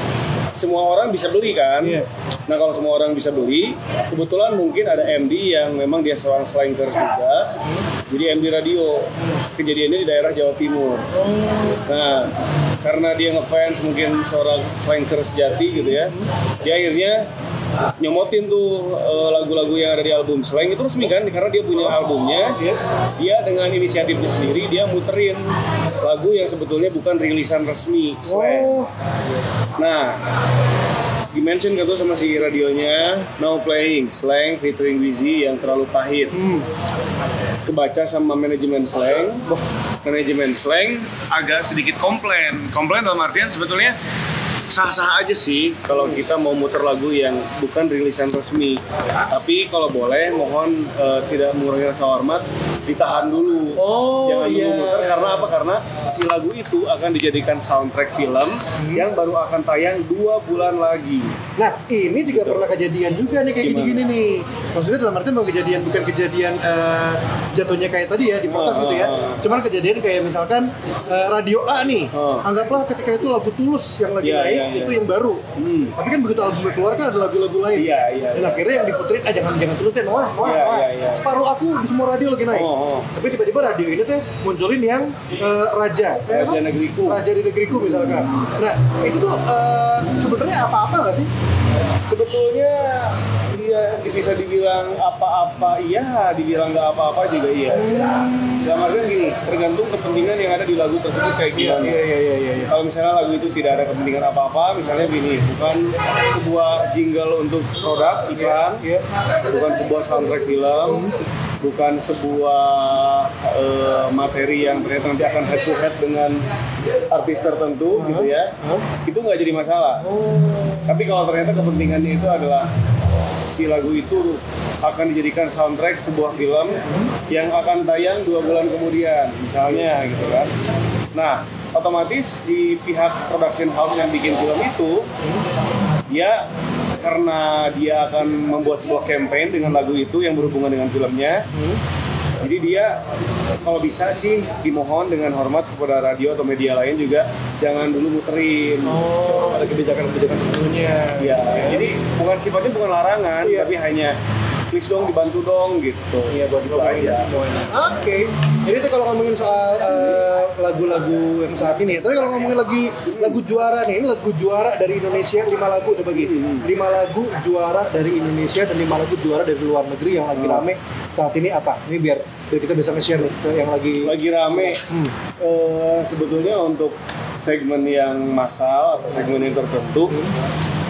semua orang bisa beli kan. Iya. Nah kalau semua orang bisa beli, kebetulan mungkin ada MD yang memang dia seorang slankers juga. Jadi MD radio. Kejadiannya di daerah Jawa Timur. Nah karena dia ngefans mungkin seorang slankers sejati gitu ya. Dia akhirnya nyomotin tuh eh, lagu-lagu yang ada di album Slang itu resmi kan karena dia punya albumnya Iya. dia dengan inisiatifnya sendiri dia muterin lagu yang sebetulnya bukan rilisan resmi Slang. Oh, Nah, dimention tuh sama si radionya Now Playing Slang featuring Wizzy yang terlalu pahit. hmm. Kebaca sama manajemen Slang. Manajemen Slang agak sedikit komplain. Komplain dalam artian sebetulnya sah-sah aja sih kalau kita mau muter lagu yang bukan rilisan resmi. Tapi kalau boleh mohon eh, tidak mengurangi rasa hormat, ditahan dulu. Oh, Jangan iya. dulu muter karena apa? Karena si lagu itu akan dijadikan soundtrack film Hmm. yang baru akan tayang dua bulan lagi. Nah, ini juga pernah kejadian juga nih kayak gini-gini nih. Maksudnya dalam arti mau kejadian bukan kejadian eh, jatuhnya kayak tadi ya di podcast Ah, gitu ya. ah, ah. Cuman kejadian kayak misalkan eh, radio A nih. Ah. Anggaplah ketika itu lagu Tulus yang lagi Iya, naik iya, iya. itu yang baru. Hmm. Tapi kan begitu albumnya keluar kan ada lagu-lagu lain. Iya, iya, Dan iya. akhirnya yang diputerin ah jangan jangan Tulus deh, wah, wah, Iya, wah. iya, iya. Separuh aku di semua radio lagi naik. Oh, oh. Tapi tiba-tiba radio ini tuh munculin yang eh, raja. Raja? Negeriku. Raja di negeriku misalkan. Nah, itu tuh eh, sebenarnya apa-apa nggak sih? Sebetulnya dia bisa dibilang apa-apa iya, dibilang nggak apa-apa juga iya. Dalam artian gini, tergantung kepentingan yang ada di lagu tersebut kayak gimana. iya iya iya. Kalau misalnya lagu itu tidak ada kepentingan apa-apa, misalnya gini, bukan sebuah jingle untuk produk iklan, Iya. bukan sebuah soundtrack film, bukan sebuah eh, materi yang ternyata nanti akan head to head dengan artis tertentu gitu ya, itu nggak jadi masalah. Tapi kalau ternyata kepentingannya itu adalah si lagu itu akan dijadikan soundtrack sebuah film yang akan tayang dua bulan kemudian, misalnya gitu kan. Nah, otomatis si pihak production house yang bikin film itu dia karena dia akan membuat sebuah campaign dengan lagu itu yang berhubungan dengan filmnya. Jadi dia kalau bisa sih dimohon dengan hormat kepada radio atau media lain juga jangan dulu muterin. Oh, ada kebijakan-kebijakan tentunya. Ya, jadi bukan sifatnya bukan larangan, Iya. tapi hanya please dong dibantu dong gitu. Iya buat aja. semuanya. Oke. Jadi itu kalau ngomongin soal eh, lagu-lagu yang saat ini ya. Tapi kalau ngomongin lagi lagu juara nih, ini lagu juara dari Indonesia lima lagu coba gitu. Lima lagu juara dari Indonesia dan lima lagu juara dari luar negeri yang lagi rame saat ini apa? Ini biar, biar kita bisa nge-share nih ke yang lagi Lagi rame. Hmm. Eh, sebetulnya untuk segmen yang massal atau segmen yang tertentu,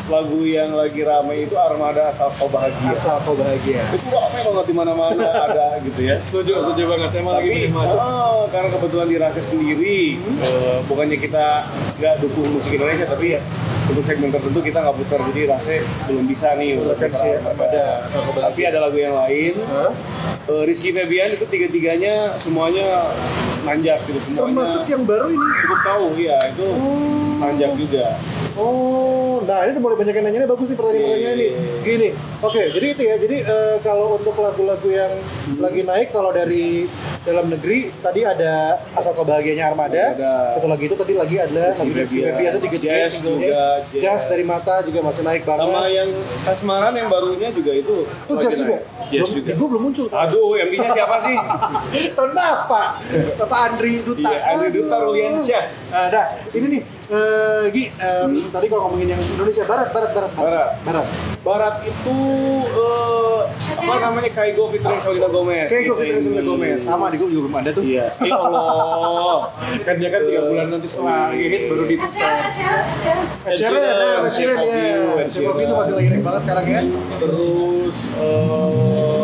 lagu yang lagi rame itu Armada Asal Kau Bahagia. asal kau bahagia. Itu rame banget di mana-mana ada gitu ya. Setuju, setuju banget. Emang Tapi oh, karena kebetulan dirasa sendiri, eh, bukannya kita nggak dukung musik Indonesia, tapi ya untuk segmen tertentu kita nggak putar, jadi rasa belum bisa nih untuk Kan kau Tapi ada lagu yang lain. Hah? Eh, Rizky Febian itu tiga-tiganya semuanya nanjak gitu semuanya. Termasuk yang baru ini. cukup tahu ya itu nanjak juga. Oh, nah ini udah mulai banyak yang nanya bagus nih pertanyaan-pertanyaan ini. Gini, oke, jadi itu ya. Jadi eh, kalau untuk lagu-lagu yang lagi naik, kalau dari dalam negeri tadi ada asal kebahagiaannya Armada. Ada. Satu lagi itu tadi lagi ada Si. Febia itu juga Jazz juga, Jazz. Jazz. dari mata juga masih naik banget. Sama yang Kasmaran yang barunya juga itu. Oh, jazz juga. Jazz juga. Gue belum muncul. Aduh, MD-nya siapa sih? Tahun Bapak. Bapak Andri Duta. Iya, Andri Duta. Ruliansyah. Nah, ini nih, eh, Gi, em, tadi kalau ngomongin yang Indonesia Barat, Barat, Barat, Barat. Barat. Barat itu eh, apa namanya Kaigo featuring Selena Gomez. Kayak gue Gitu Fitri. Selena Gomez, sama di gue juga belum ada tuh. Iya. Ya Allah. kan dia kan tiga bulan nanti setelah hits baru di Acara, acara, acara. Ed Sheeran, nah, Ed Sheeran Shape of ya. You, Ed Shape of You itu Sheeran. masih lagi naik banget sekarang ya. Terus eh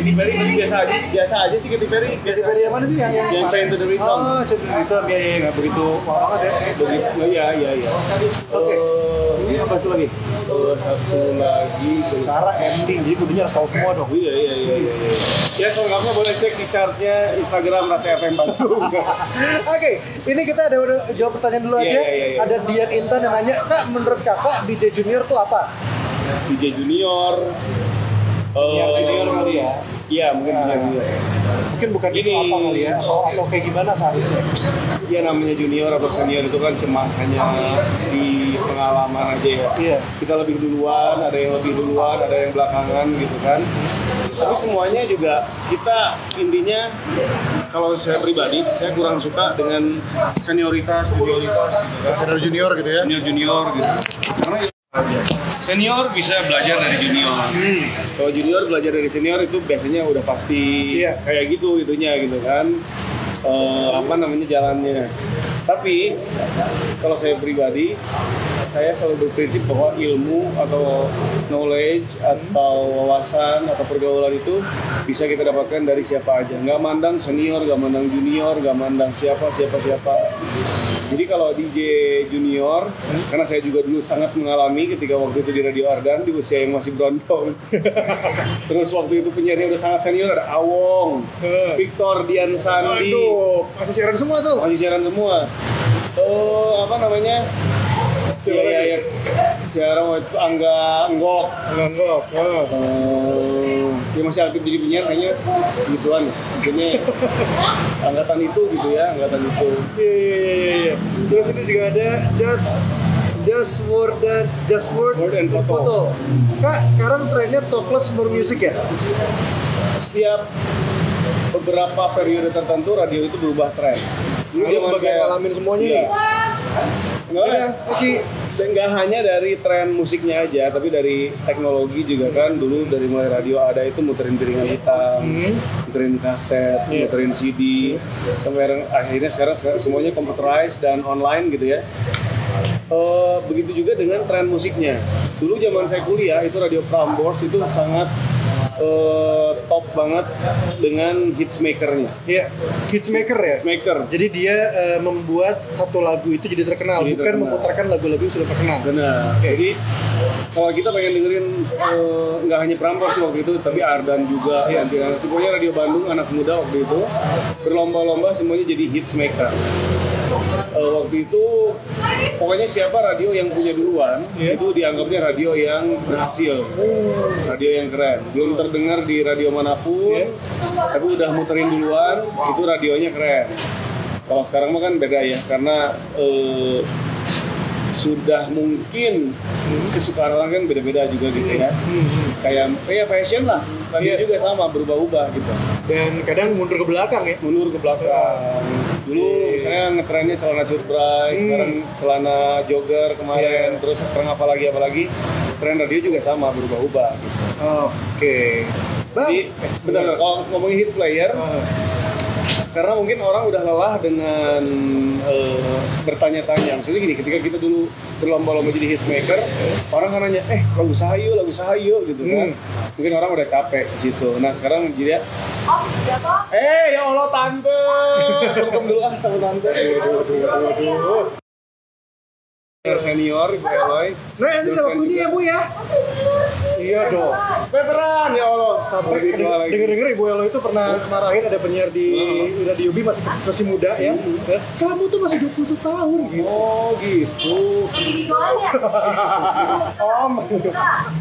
Katy Perry tapi biasa aja, biasa aja sih Katy Perry. Katy Perry yang mana sih yang yang, Chain to the Rhythm. Oh, Chain to the Rhythm ya, ya nggak begitu wah banget ya. Begitu, iya iya iya. Oke. Eh, Ini apa sih lagi? eh, satu lagi. Cara ending, jadi kudunya harus tahu semua dong. Iya iya iya iya. iya. Ya selengkapnya boleh cek di chartnya Instagram Rasa FM Bandung. Oke, ini kita ada udah jawab pertanyaan dulu aja. iya. Ada Dian Intan yang nanya, Kak, menurut kakak DJ Junior tuh apa? DJ Junior. Penyiar eh, junior kali ya? Iya mungkin Nah. penyiar junior. Mungkin bukan itu Ini. apa kali ya? Atau, atau kayak gimana seharusnya? Iya namanya junior atau senior itu kan cuma hanya di pengalaman aja ya. Iya. Kita lebih duluan, ada yang lebih duluan, ada yang belakangan gitu kan. Tapi semuanya juga kita intinya kalau saya pribadi saya kurang suka dengan senioritas, junioritas gitu kan. Senior junior gitu ya? Senior junior gitu. Karena senior bisa belajar dari junior. Kalau junior belajar dari senior itu biasanya udah pasti Iya. kayak gitu itunya gitu kan. Eh, apa namanya jalannya. Tapi kalau saya pribadi saya selalu berprinsip bahwa ilmu atau knowledge atau wawasan atau pergaulan itu bisa kita dapatkan dari siapa aja. Nggak mandang senior nggak mandang junior nggak mandang siapa siapa siapa. Jadi kalau DJ junior karena saya juga dulu sangat mengalami ketika waktu itu di Radio Ardan di usia yang masih berondong. Terus waktu itu penyiarnya udah sangat senior ada Awong Victor Dian Sandi Aduh, masih siaran semua tuh. masih siaran semua oh apa namanya Siapa Iya, iya, iya. siaran waktu itu Angga Enggok Nganggok. Oh. Eh, dia masih aktif jadi penyiar kayaknya segituan mungkinnya angkatan itu gitu ya angkatan itu Iya, iya, iya, iya. Terus ini juga ada just just word dan just word, Word and photo. Kak, sekarang trennya talkless for music ya? setiap beberapa periode tertentu radio itu berubah tren Lu zaman sebagai ngalamin semuanya Iya. nih. Enggak, Iya, Oci. dan nggak hanya dari tren musiknya aja, tapi dari teknologi juga kan. Dulu dari mulai radio ada itu muterin piringan hitam, muterin kaset, Iya. muterin CD, sampai yang- akhirnya sekarang, sekarang semuanya computerized dan online gitu ya. Eh, begitu juga dengan tren musiknya. Dulu zaman saya kuliah itu radio Prambors itu sangat eh, top banget dengan hitsmakernya. Iya, hitsmaker ya. Hitsmaker. Jadi dia eh, membuat satu lagu itu jadi terkenal, Jadi bukan terkenal. memutarkan lagu-lagu yang sudah terkenal. Benar. Jadi kalau kita pengen dengerin eh, nggak hanya Prambors sih waktu itu, tapi Ardan juga. Iya. Pokoknya radio Bandung anak muda waktu itu berlomba-lomba semuanya jadi hits Eh, waktu itu pokoknya siapa radio yang punya duluan Iya. itu dianggapnya radio yang berhasil, radio yang keren. Belum terdengar di radio mana pun, Iya. tapi udah muterin duluan itu radionya keren. Kalau sekarang mah kan beda ya, karena eh, sudah mungkin kesukaan orang kan beda-beda juga gitu ya. Kayak kayak fashion lah, radio Iya. juga sama berubah-ubah gitu. Dan kadang mundur ke belakang ya. Mundur ke belakang. Dulu Iya. saya ngetrennya celana cutbray, Hmm. sekarang celana jogger kemarin, Iya. terus sekarang apalagi apalagi tren radio juga sama berubah-ubah. Gitu. Oke. Bang. Jadi benar kalau ngomongin hits player, karena mungkin orang udah lelah dengan eh, bertanya-tanya. Maksudnya gini, ketika kita dulu berlomba-lomba jadi hitsmaker, orang kan nanya, eh lagu sahayu, lagu sahayu gitu kan. Mungkin orang udah capek di situ. Nah sekarang jadi ya, eh ya Allah tante, sungkem dulu ah sama tante. Senior, Ibu Eloy. Nah, ini udah waktunya ya, Bu ya. Iya dong. Veteran ya Allah. Sampai denger-denger Ibu Elo itu pernah marahin ada penyiar di Radio Ubi masih masih muda ya. Kamu tuh masih 21 tahun gitu. Oh gitu. Om,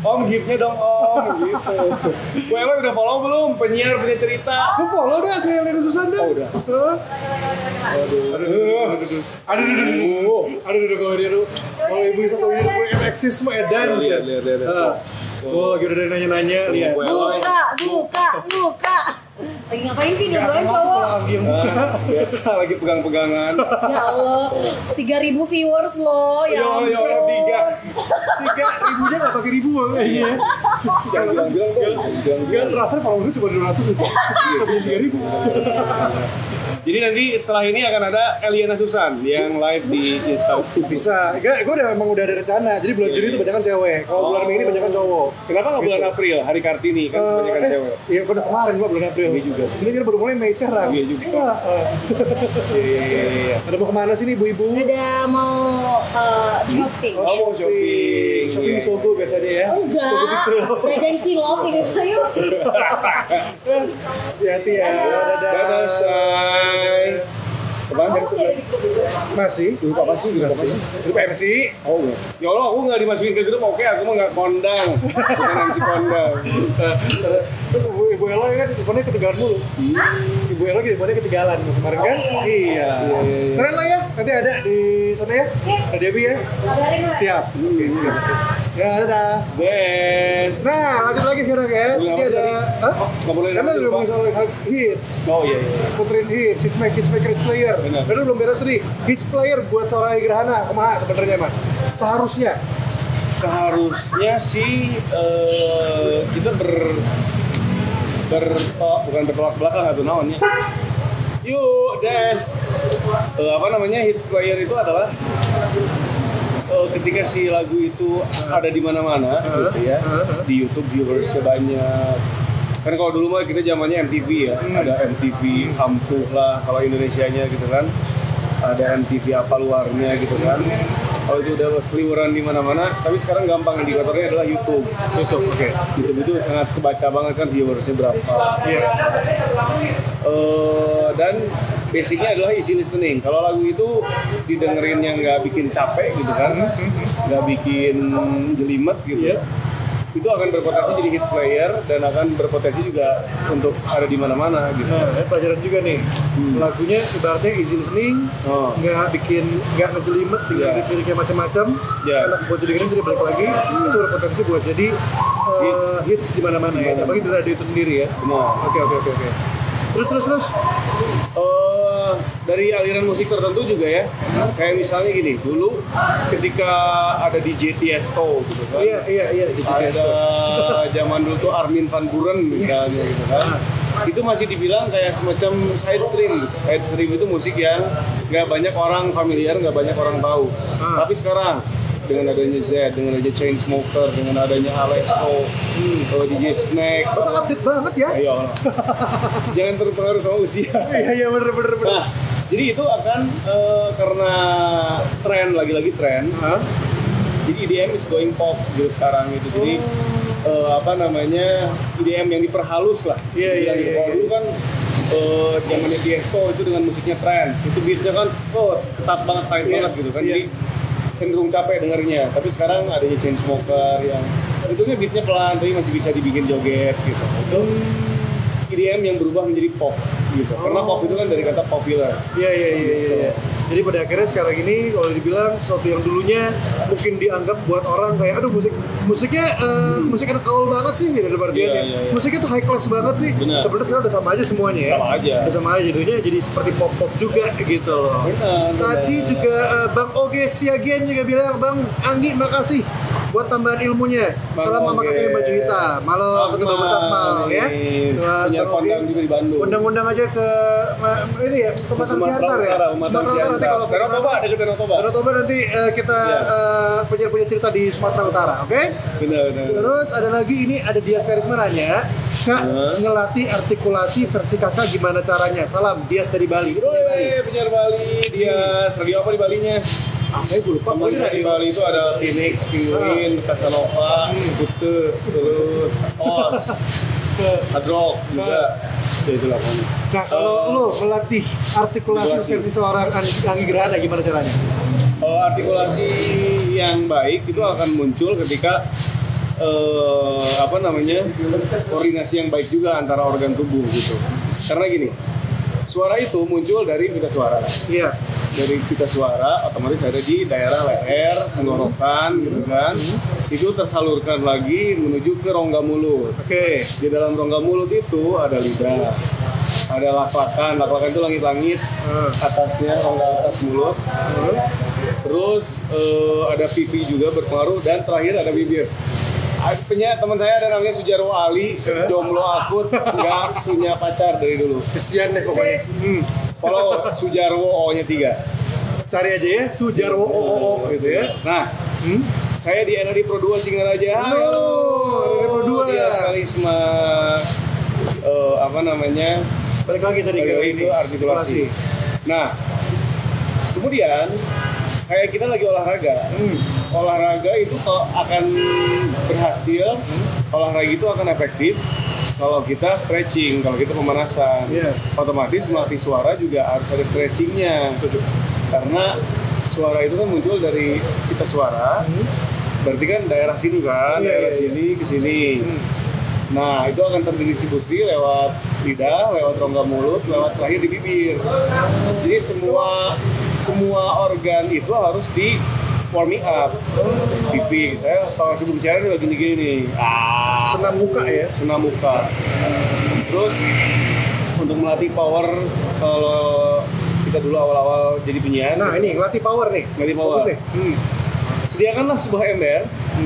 om hipnya dong om gitu. Gue emang udah follow belum penyiar punya cerita? Lu follow dah saya Lena Susanda. Oh, udah. Hah? Aduh, Aduh, aduh, aduh, aduh, aduh, aduh, aduh, kalau dia tuh, kalau ibu satu ini tuh punya eksis semua edan. Lihat, lihat, lihat, lihat. Ah. Oh, lagi udah dari nanya-nanya, lihat. Gue. Buka, buka, buka. Lagi ngapain sih dua-duanya cowok? Lagi yang Ah, biasa lagi pegang-pegangan. Ya Allah, 3000 viewers loh. Ya Ya Allah, ya Allah, tiga. tiga ribunya nggak pakai ribu bang. Iya. Jangan bilang-bilang dong. Jangan Kan rasanya kalau itu cuma 200 aja. Kita punya tiga ribu. Jadi nanti setelah ini akan ada Eliana Susan yang live di Instagram. Bisa. Enggak, gue udah emang udah ada rencana. Jadi bulan Juni itu banyak cewek. Kalau bulan Mei ini banyak cowok. Kenapa nggak bulan April, hari Kartini kan kebanyakan Eh, cewek? Iya, udah kemarin gua bulan April. Ini juga. Ini kan baru mulai Mei sekarang. Iya juga. Iya, eh. Iya, iya, iya. Ada mau ke mana sih nih ibu-ibu? Ada mau uh, shopping. Oh, mau shopping. Shopping di Iya. Sogo biasanya ya. Enggak, Sogo Pixel. jajan cilok ini. Ayo. Hati-hati ya. Dadah. Dadah, Bye. Say. Apaan? Masih? Grup apa sih? Grup apa sih? Grup MC. Oh, enggak. ya Allah, aku nggak dimasukin ke grup, oke, aku mah nggak kondang. Bukan MC kondang. Ibu, Ibu Elo kan teleponnya ketinggalan mulu. Ibu Elo teleponnya ketinggalan kemarin kan? Iya. Keren lah ya. Nanti ada di sana ya. Ada Debbie ya. Siap. Oke. Ya, dadah. Ben. Nah, lanjut lagi sekarang ya. Ini ada? Hah? Nggak boleh Karena Pak. soal hits. Oh iya, iya. Puterin hits, hits maker, hits maker, hits player. Benar. Karena belum beres tadi. Hits player buat seorang Gerhana, kumaha sebenarnya mah. Seharusnya. Seharusnya sih eh, kita ber ber oh, bukan bertolak belakang atau naonnya. Yuk deh. Eh, apa namanya hits player itu adalah eh, ketika si lagu itu ada di mana-mana gitu ya di YouTube viewersnya banyak kan kalau dulu mah kita zamannya MTV ya ada MTV ampuh lah kalau Indonesianya gitu kan ada MTV apa luarnya gitu kan kalau itu udah seliweran di mana-mana tapi sekarang gampang indikatornya adalah YouTube YouTube, oke. YouTube itu sangat kebaca banget kan viewersnya berapa Iya. Eh, dan basicnya adalah easy listening. Kalau lagu itu didengerin yang nggak bikin capek gitu kan, nggak bikin jelimet gitu, Iya. Itu akan berpotensi jadi hits player dan akan berpotensi juga untuk ada di mana-mana gitu. Nah, ini pelajaran juga nih. Lagunya ibaratnya easy listening, Oh. nggak bikin nggak ngejelimet, tinggal Iya. lirik-liriknya macam-macam. Iya. Enak buat didengerin jadi balik lagi. Itu berpotensi buat jadi uh, Hits. hits di mana-mana ya. Apalagi di radio itu sendiri ya. Oke oke oke oke. Terus terus terus. Eh, dari aliran musik tertentu juga ya, kayak misalnya gini, dulu ketika ada DJ Tiesto gitu kan, Iya iya iya. Gitu, ada zaman dulu tuh Armin van Buren misalnya gitu kan. Itu masih dibilang kayak semacam side stream. Side stream itu musik yang nggak banyak orang familiar nggak banyak orang tahu. Ah. tapi sekarang dengan adanya Z, dengan adanya Chainsmoker, dengan adanya Alesso, eh, DJ Snake, Bakal update banget ya. ayo jangan terpengaruh sama usia. Iya iya bener bener bener. Nah, jadi itu akan eh, karena tren lagi-lagi tren. Hah? Jadi EDM is going pop gitu sekarang gitu. Jadi eh, apa namanya EDM yang diperhalus lah. Iya, iya, iya, Kalau iya. dulu kan eh, zamannya Tiesto itu dengan musiknya trance. Itu beatnya kan oh ketat banget, tight Iya, banget gitu kan. iya. Jadi cenderung capek dengernya. Tapi sekarang adanya Chainsmoker yang sebetulnya beatnya pelan tapi masih bisa dibikin joget gitu. Itu EDM yang berubah menjadi pop gitu. Karena pop itu kan dari kata popular. Iya iya iya iya. iya. Jadi pada akhirnya sekarang ini kalau dibilang sesuatu yang dulunya mungkin dianggap buat orang kayak aduh musik musiknya eh, musik anak gaul banget sih gitu. Iya, iya, iya. Musiknya tuh high class banget sih. Benar. Sebenarnya sekarang udah sama aja semuanya ya. Sama aja. Udah sama aja jadinya jadi seperti pop pop juga gitu loh. Benar, Tadi benar. juga eh, Bang Oge Siagian juga bilang Bang Anggi makasih buat tambahan ilmunya. Bang Salam sama Oge. kakaknya baju hitam. Halo ketemu Bang Satmal ya. Buat Punya kondang juga di Bandung. Undang-undang aja ke ini ya, ke Sumatera Siantar ya. Sumatera Utara nanti kalau Danau Toba, ada ke Danau Toba. Danau Toba nanti eh, kita Iya. eh, punya punya cerita di Sumatera Utara, oke? Terus ada lagi ini ada Dias Karisma nanya, Kak Hah? ngelatih artikulasi versi kakak gimana caranya? Salam Dias dari Bali. Woi, penyiar Bali, dia lagi apa di Balinya? Itu lupa? Saya di Bali itu ada Phoenix, Penguin, Casanova, Kute, terus Os, Hadrock juga. Ya itulah pokoknya. Nah, kalau lo melatih artikulasi versi seorang Anggi Gerhana gimana caranya? Eh, artikulasi yang baik itu akan muncul ketika eh, apa namanya koordinasi yang baik juga antara organ tubuh gitu. Karena gini, suara itu muncul dari pita suara. Iya. Dari pita suara otomatis ada di daerah leher, tenggorokan gitu kan. Itu tersalurkan lagi menuju ke rongga mulut. Oke. Di dalam rongga mulut itu ada lidah, ada laklakan, laklakan itu langit-langit, Hmm. atasnya rongga atas mulut. Terus eh, ada pipi juga berpengaruh dan terakhir ada bibir. Punya teman saya ada namanya Sujarwo Ali, jomblo akut, nggak punya pacar dari dulu. Kesian deh pokoknya. Hmm. Follow Sujarwo O-nya tiga. Cari aja ya, Sujarwo OOO gitu ya. Nah, Hmm? saya di NRI Pro 2 Singaraja. Halo, NRI Pro 2. Dia sekali sama eh, apa namanya? Balik lagi tadi ke ini itu artikulasi. Nah, kemudian kayak kita lagi olahraga. Hmm. Olahraga itu kalau akan berhasil, olahraga itu akan efektif kalau kita stretching, kalau kita pemanasan. Iya. Otomatis melatih suara juga harus ada stretchingnya. Karena suara itu kan muncul dari kita suara. Berarti kan daerah sini kan, Hmm. Iya, daerah iya, iya. sini ke sini. Hmm. Nah, itu akan terdistribusi lewat lidah, lewat rongga mulut, lewat terakhir di bibir. Jadi semua semua organ itu harus di warming up. Pipi, saya kalau sebelum siaran juga gini-gini nih. Ah, Senam muka ya. senam muka. Terus untuk melatih power kalau kita dulu awal-awal jadi penyiar, Nah ini ngelatih power nih. Ngelatih power. Nih. Hmm. sediakanlah sebuah ember,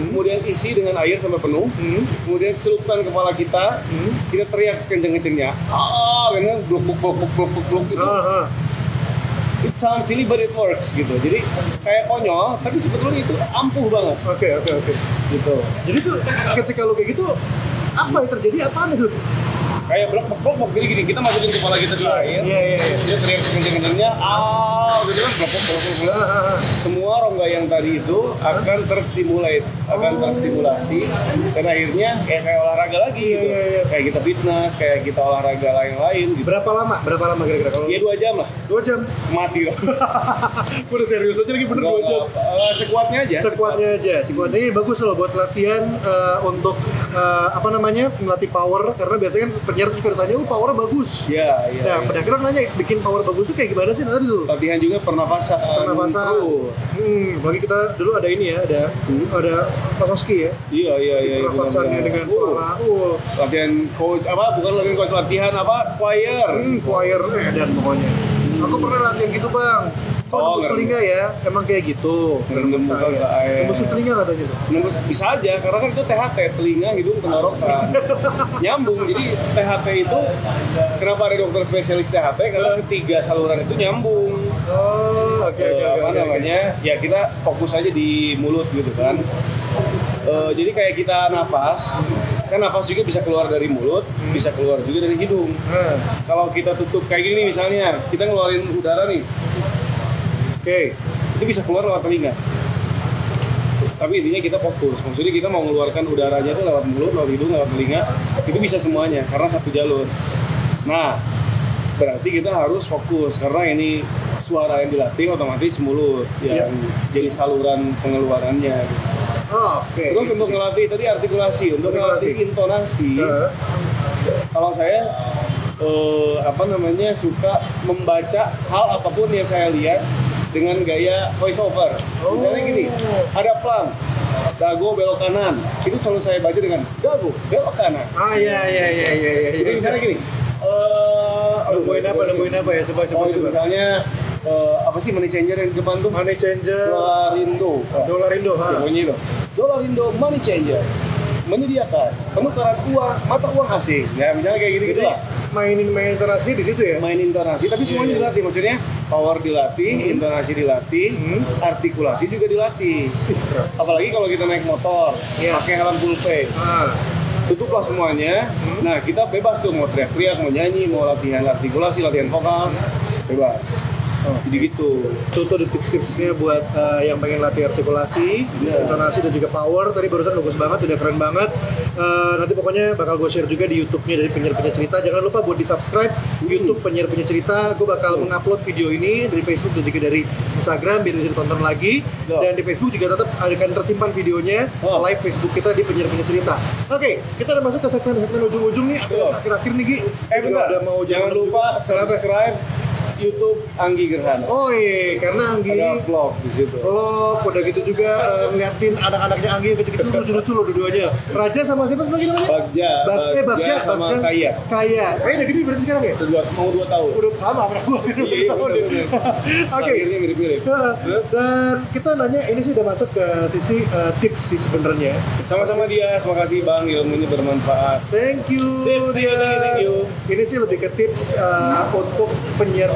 kemudian isi dengan air sampai penuh, Hmm. kemudian celupkan kepala kita, kita teriak sekenceng-kencengnya, ah, karena bluk bluk bluk bluk bluk bluk bluk gitu. Ah, ah. It sounds silly but it works gitu. Jadi kayak konyol, tapi sebetulnya itu ampuh banget Oke oke oke. gitu. Jadi tuh ketika lu kayak gitu apa yang terjadi apaan itu? Kayak blok blok blok blok gini gini, kita masukin kepala kita di air, Iya iya iya. dia teriak sekenceng-kencengnya, ah, gitu kan blok blok blok blok. Ah, ah, ah. semua rongga yang tadi itu akan terstimulate, akan terstimulasi dan akhirnya kayak kayak olahraga lagi gitu. Iya, iya, iya. Kayak kita fitness, kayak kita olahraga lain-lain gitu. Berapa lama? Berapa lama kira-kira kalau? Ya dua jam lah, Dua jam. mati loh. Gue udah serius aja lagi bener dua jam. eh, sekuatnya aja. Sekuatnya aja, sekuatnya ini bagus loh buat latihan eh, untuk eh, apa namanya melatih power karena biasanya kan tuh suka ditanya, oh powernya bagus. Ya, ya. Nah, ya. pada akhirnya nanya bikin power bagus tuh kayak gimana sih nanti tuh? Latihan juga pernafasan. Pernapasan. Perut. Hmm, bagi kita dulu ada ini ya, ada ada Pasoski ya. Iya, iya, iya. iya, Pernapasannya benar-benar. dengan suara. Uh, latihan coach apa bukan latihan coach latihan apa choir hmm, choir eh, dan pokoknya. Aku pernah latihan gitu bang. Oh, nembus telinga ya, emang kayak gitu. Ngerem muka ke air. Nembus ke telinga katanya tuh. Nembus bisa aja. Karena kan itu THT telinga hidung tenggorokan. Nyambung. Jadi THT itu kenapa ada dokter spesialis THT karena ketiga saluran itu nyambung. Oh, oke Eh, oke apa oke. namanya? Ya kita fokus aja di mulut gitu kan. Eh, jadi kayak kita nafas. Kan nafas juga bisa keluar dari mulut bisa keluar juga dari hidung. Nah, kalau kita tutup kayak gini misalnya kita ngeluarin udara nih Oke. itu bisa keluar lewat telinga tapi intinya kita fokus maksudnya kita mau mengeluarkan udaranya itu lewat mulut lewat hidung lewat telinga itu bisa semuanya karena satu jalur nah berarti kita harus fokus karena ini suara yang dilatih otomatis mulut yang jadi saluran pengeluarannya Oh, oke. terus untuk ngelatih tadi artikulasi untuk Artikulasi. ngelatih intonasi Nah, kalau saya eh, apa namanya suka membaca hal apa pun yang saya lihat dengan gaya voice over. Misalnya gini, ada plan, dago belok kanan. Itu selalu saya baca dengan dago belok kanan. Ah iya iya iya iya iya. Jadi misalnya gini, eh Nungguin apa nungguin apa ya? Coba coba Oh, coba. misalnya eh, apa sih money changer yang depan tuh? Money changer. Dolarindo. Dolar Indo. Ya, ha. pokoknya itu. Dolarindo money changer menyediakan penukaran uang mata uang asing. Ya misalnya kayak gitu gitu lah. mainin main intonasi di situ ya. main intonasi tapi semuanya Iya, iya. dilatih maksudnya power dilatih intonasi dilatih Hmm. artikulasi juga dilatih apalagi kalau kita naik motor Iya. pakai helm full face Ah, tutuplah semuanya nah kita bebas tuh mau teriak-teriak mau nyanyi mau latihan artikulasi latihan vokal bebas Oh. Jadi gitu. Tuh tuh tips-tipsnya buat eh, yang pengen latih artikulasi, Iya. intonasi dan juga power. Tadi barusan bagus banget, udah keren banget. Eh, nanti pokoknya bakal gue share juga di YouTube-nya dari penyiar-penyiar cerita. Jangan lupa buat di subscribe YouTube penyiar-penyiar cerita. Gue bakal mengupload video ini dari Facebook dan juga dari Instagram biar bisa ditonton lagi. Ya. Dan di Facebook juga tetap akan tersimpan videonya Oh. live Facebook kita di penyiar-penyiar cerita. Oke, kita udah masuk ke segmen-segmen ujung-ujung nih. Akhir-akhir nih Gi. Eh udah mau jangan jam lupa subscribe YouTube Anggi Gerhana. Oh iya, karena Anggi Ada vlog di situ. vlog, udah gitu juga eh, ngeliatin anak-anaknya Anggi kecil-kecil lucu-lucu loh dua-duanya. Raja sama siapa lagi namanya? Bagja, Bag, eh Bagja sama Bagja. Kaya. Kaya. Kaya udah gede berarti sekarang ya? Dua, mau dua tahun. Udah sama sama gua kan Iya, iya, ya. bener. Oke. Akhirnya mirip-mirip. Dan kita nanya ini sih udah masuk ke sisi eh, tips sih sebenarnya. Sama-sama dia, terima kasih Bang, ilmunya bermanfaat. Thank you, Sip, thank you, thank you. Ini sih lebih ke tips uh, untuk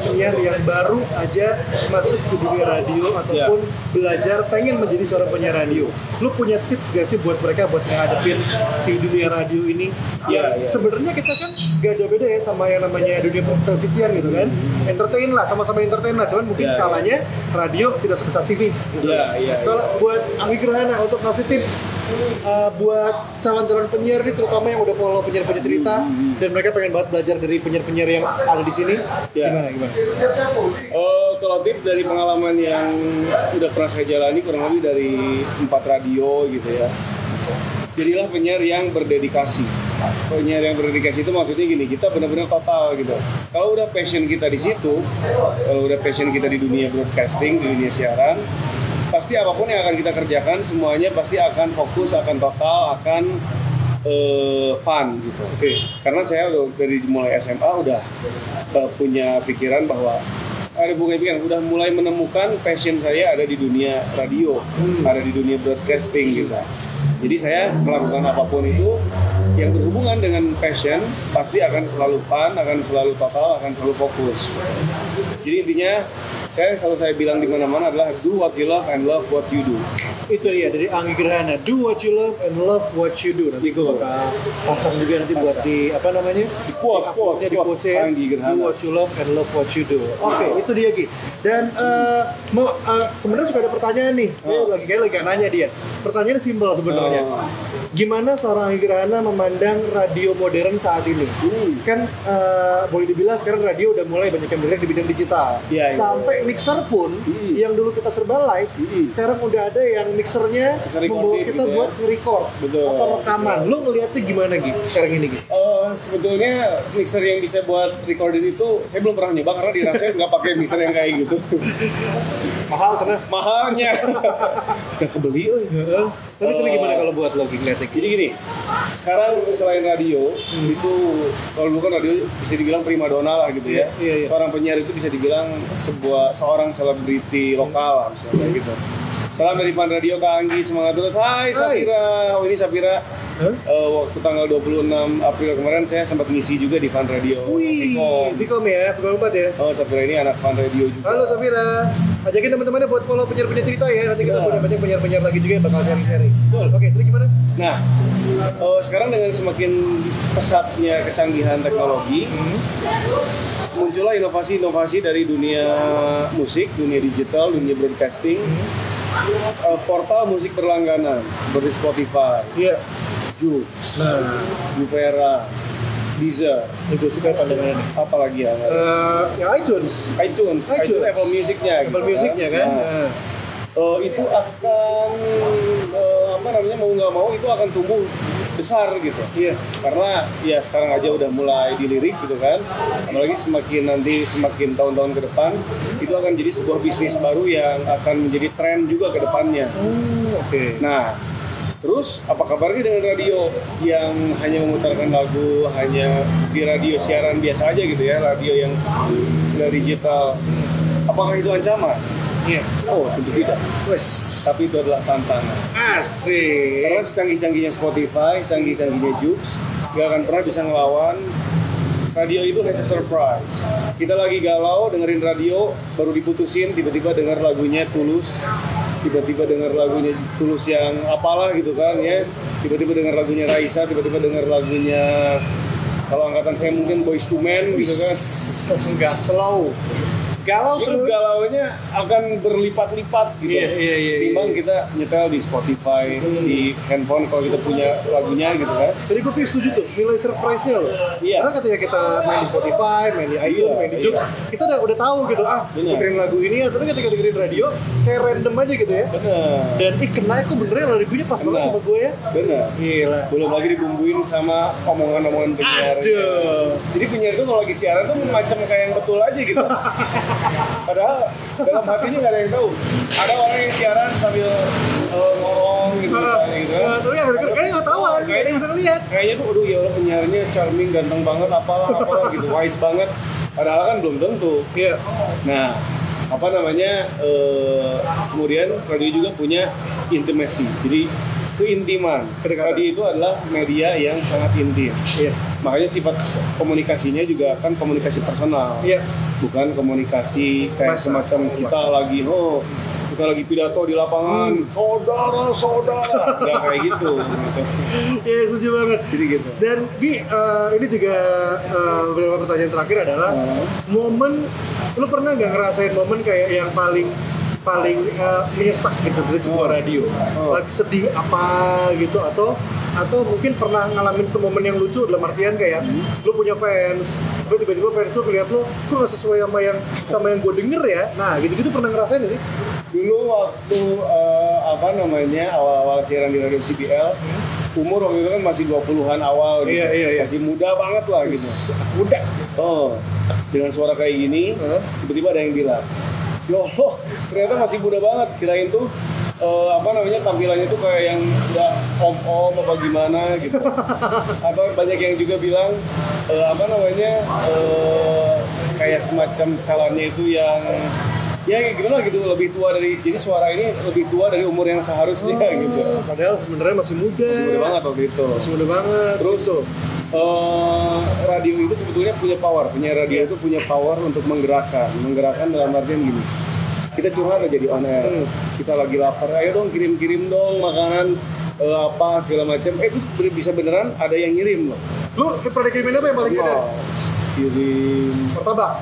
penyiar-penyiar yang baru aja masuk ke dunia radio ataupun belajar pengen menjadi seorang penyiar radio. Lu punya tips gak sih buat mereka buat ngadepin si dunia radio ini? Iya, Yang iya. sebenarnya kita kan gak jauh beda ya sama yang namanya dunia televisian gitu kan. Entertain lah, sama-sama entertain lah. Cuman mungkin Iya, skalanya radio tidak sebesar TV. Gitu. Iya, iya, Kalau buat Anggi Gerhana untuk ngasih tips uh, buat calon-calon penyiar nih terutama yang udah follow penyiar-penyiar cerita dan mereka pengen banget belajar dari penyiar-penyiar yang ada di sini Iya. gimana gimana Eh, kalau tips dari pengalaman yang udah pernah saya jalani kurang lebih dari empat radio gitu ya. Jadilah penyiar yang berdedikasi. Penyiar yang berdedikasi itu maksudnya gini, kita benar-benar total gitu. Kalau udah passion kita di situ, kalau udah passion kita di dunia broadcasting, di dunia siaran, pasti apa pun yang akan kita kerjakan semuanya pasti akan fokus, akan total, akan eh, fun gitu. oke. Karena saya udah dari mulai SMA udah uh, punya pikiran bahwa ada bukan pikiran udah mulai menemukan passion saya ada di dunia radio ada di dunia broadcasting gitu. Jadi saya melakukan apa pun itu yang berhubungan dengan passion pasti akan selalu fun akan selalu total akan selalu fokus. Jadi intinya saya selalu saya bilang di mana-mana adalah do what you love and love what you do. Itu dia dari Anggi Gerhana do what you love and love what you do. Nanti gue bakal pasang juga nanti buat di apa namanya? Di quotes, quotes, di quotes quotes ya. Anggi Gerhana. do what you love and love what you do. Oke itu dia Gi. Dan eh, mau eh, sebenarnya suka ada pertanyaan nih. Dia lagi kayak lagi nanya dia. Pertanyaannya simpel sebenarnya. Oh. gimana seorang Anggi Gerhana memandang radio modern saat ini? Hmm. kan eh, boleh dibilang sekarang radio udah mulai banyak yang bergerak di bidang digital. Iya, iya. sampai mixer pun Hmm. yang dulu kita serba live Hmm. sekarang udah ada yang mixernya Mixer membawa recording kita gitu ya. buat nge-record Betul. atau rekaman lu ngeliatnya gimana gitu sekarang ini gitu Eh, sebetulnya mixer yang bisa buat recording itu saya belum pernah nyoba karena di rasanya nggak pakai mixer yang kayak gitu mahal karena mahalnya udah kebeli euy. tapi tapi Eh, gimana kalau buat lo gitu ngeliatnya jadi gini sekarang selain radio itu kalau dulu kan radio bisa dibilang primadona lah gitu ya Iya, iya. seorang penyiar itu bisa dibilang sebuah seorang selebriti lokal misalnya gitu Salam dari Fan Radio Kak Anggi, semangat terus. Hai Safira. Oh ini Safira. Hah? Eh, waktu tanggal 26 April kemarin saya sempat ngisi juga di Fan Radio. Wih. Vkom ya, Vkom 4 ya. Oh, Safira ini anak fan radio juga. Halo Safira, ajakin teman-temannya buat follow penyiar-penyiar cerita ya. Nanti kita Ya. punya banyak penyiar-penyiar lagi juga yang bakal sharing-sharing. Oke, terus gimana? Nah, eh, sekarang dengan semakin pesatnya kecanggihan teknologi, muncullah inovasi-inovasi dari dunia musik, dunia digital, dunia broadcasting, eh, portal musik berlangganan seperti Spotify, Iya. Joox, Nah, Juvera, Deezer, gue suka pandangannya apalagi ya? Eh, yang iTunes. iTunes, iTunes. iTunes, Apple Musicnya, Apple gitu Musicnya kan. Nah, Nah. Eh, itu akan eh, apa namanya mau nggak mau itu akan tumbuh besar gitu. Iya. karena ya sekarang aja udah mulai dilirik gitu kan. Apalagi semakin nanti semakin tahun-tahun ke depan itu akan jadi sebuah bisnis baru yang akan menjadi tren juga ke depannya. Hmm, Oke. nah terus apa kabarnya dengan radio yang hanya memutarkan lagu hanya di radio siaran biasa aja gitu ya radio yang nggak digital? Apakah itu ancaman Iya. oh tentu tidak Wes. tapi itu adalah tantangan asik. karena secanggih-canggihnya Spotify, secanggih-canggihnya Joox, gak akan pernah bisa ngelawan radio itu has a surprise. Kita lagi galau dengerin radio, baru diputusin, tiba-tiba denger lagunya Tulus, tiba-tiba denger lagunya Tulus yang apalah gitu kan ya, tiba-tiba denger lagunya Raisa, tiba-tiba denger lagunya kalau angkatan saya mungkin Boys to Men gitu kan. langsung gak slow galau seluruh galaunya akan berlipat-lipat gitu. Iya, iya, iya, Timbang iya. kita nyetel di Spotify, di handphone kalau kita punya lagunya gitu kan. Jadi gue setuju tuh nilai surprise-nya loh. Iya. Karena ketika kita main di Spotify, main di iTunes, Iya, main di Joox, kita udah udah tahu gitu ah dengerin lagu ini ya. Tapi ketika dengerin radio kayak random aja gitu ya. Bener. Dan ih kena aku bener ya lagunya pas banget sama gue ya. Bener. Gila. Belum lagi dibumbuin sama omongan-omongan penyiar. Aduh. Jadi penyiar itu kalau lagi siaran tuh macam kayak yang betul aja gitu. Padahal dalam hatinya nggak ada yang tahu. Ada orang yang siaran sambil ngorong gitu, misalnya, gitu kan. Nah, tapi kayaknya nggak tahu, nggak ada yang bisa ngeliat. Kayaknya tuh, aduh ya Allah penyiarnya charming, ganteng banget, apalah, apalah gitu, wise banget. Padahal kan belum tentu. Iya. Nah, apa namanya? eh, kemudian radio juga punya intimacy. Jadi keintiman. Kedekatan. Radio itu adalah media yang sangat intim. Iya. Makanya sifat komunikasinya juga kan komunikasi personal. Iya. Bukan komunikasi kayak Masa. semacam kita lagi oh kita lagi pidato di lapangan Hmm. saudara saudara nggak kayak gitu. Iya setuju banget. jadi gitu Dan Gi, eh, ini juga eh, beberapa pertanyaan terakhir adalah Hmm. momen, lu pernah nggak ngerasain momen kayak yang paling paling eh, menyesak gitu dari sebuah Oh. radio? Oh. Lagi sedih apa gitu atau atau mungkin pernah ngalamin satu momen yang lucu dalam artian kayak Hmm. lu punya fans, tapi tiba-tiba fans lu ngeliat lu kok nggak sesuai sama yang sama yang gue denger ya? Nah gitu-gitu pernah ngerasain sih? dulu waktu eh, apa namanya awal-awal siaran di radio CBL umur waktu itu kan masih 20-an awal gitu. Iya, iya, iya. masih muda banget lah gitu Udah. oh dengan suara kayak gini tiba-tiba ada yang bilang Allah ternyata masih muda banget. Kirain tuh eh, apa namanya tampilannya tuh kayak yang udah om-om apa gimana gitu. Atau banyak yang juga bilang eh, apa namanya eh, kayak semacam setelannya itu yang ya kayak gimana gitu lebih tua dari jadi suara ini lebih tua dari umur yang seharusnya gitu. Oh, Padahal sebenarnya masih muda. masih muda banget waktu itu. Masih muda banget. Terus eh, radio itu sebetulnya punya power, punya radio itu punya power untuk menggerakkan, menggerakkan dalam artian gini. Kita curhat aja di on air, kita lagi lapar, ayo dong kirim-kirim dong makanan eh, apa segala macam. Eh itu bisa beneran ada yang ngirim loh. Lu pernah kirimin apa yang paling gede? Wow. Kirim. Martabak.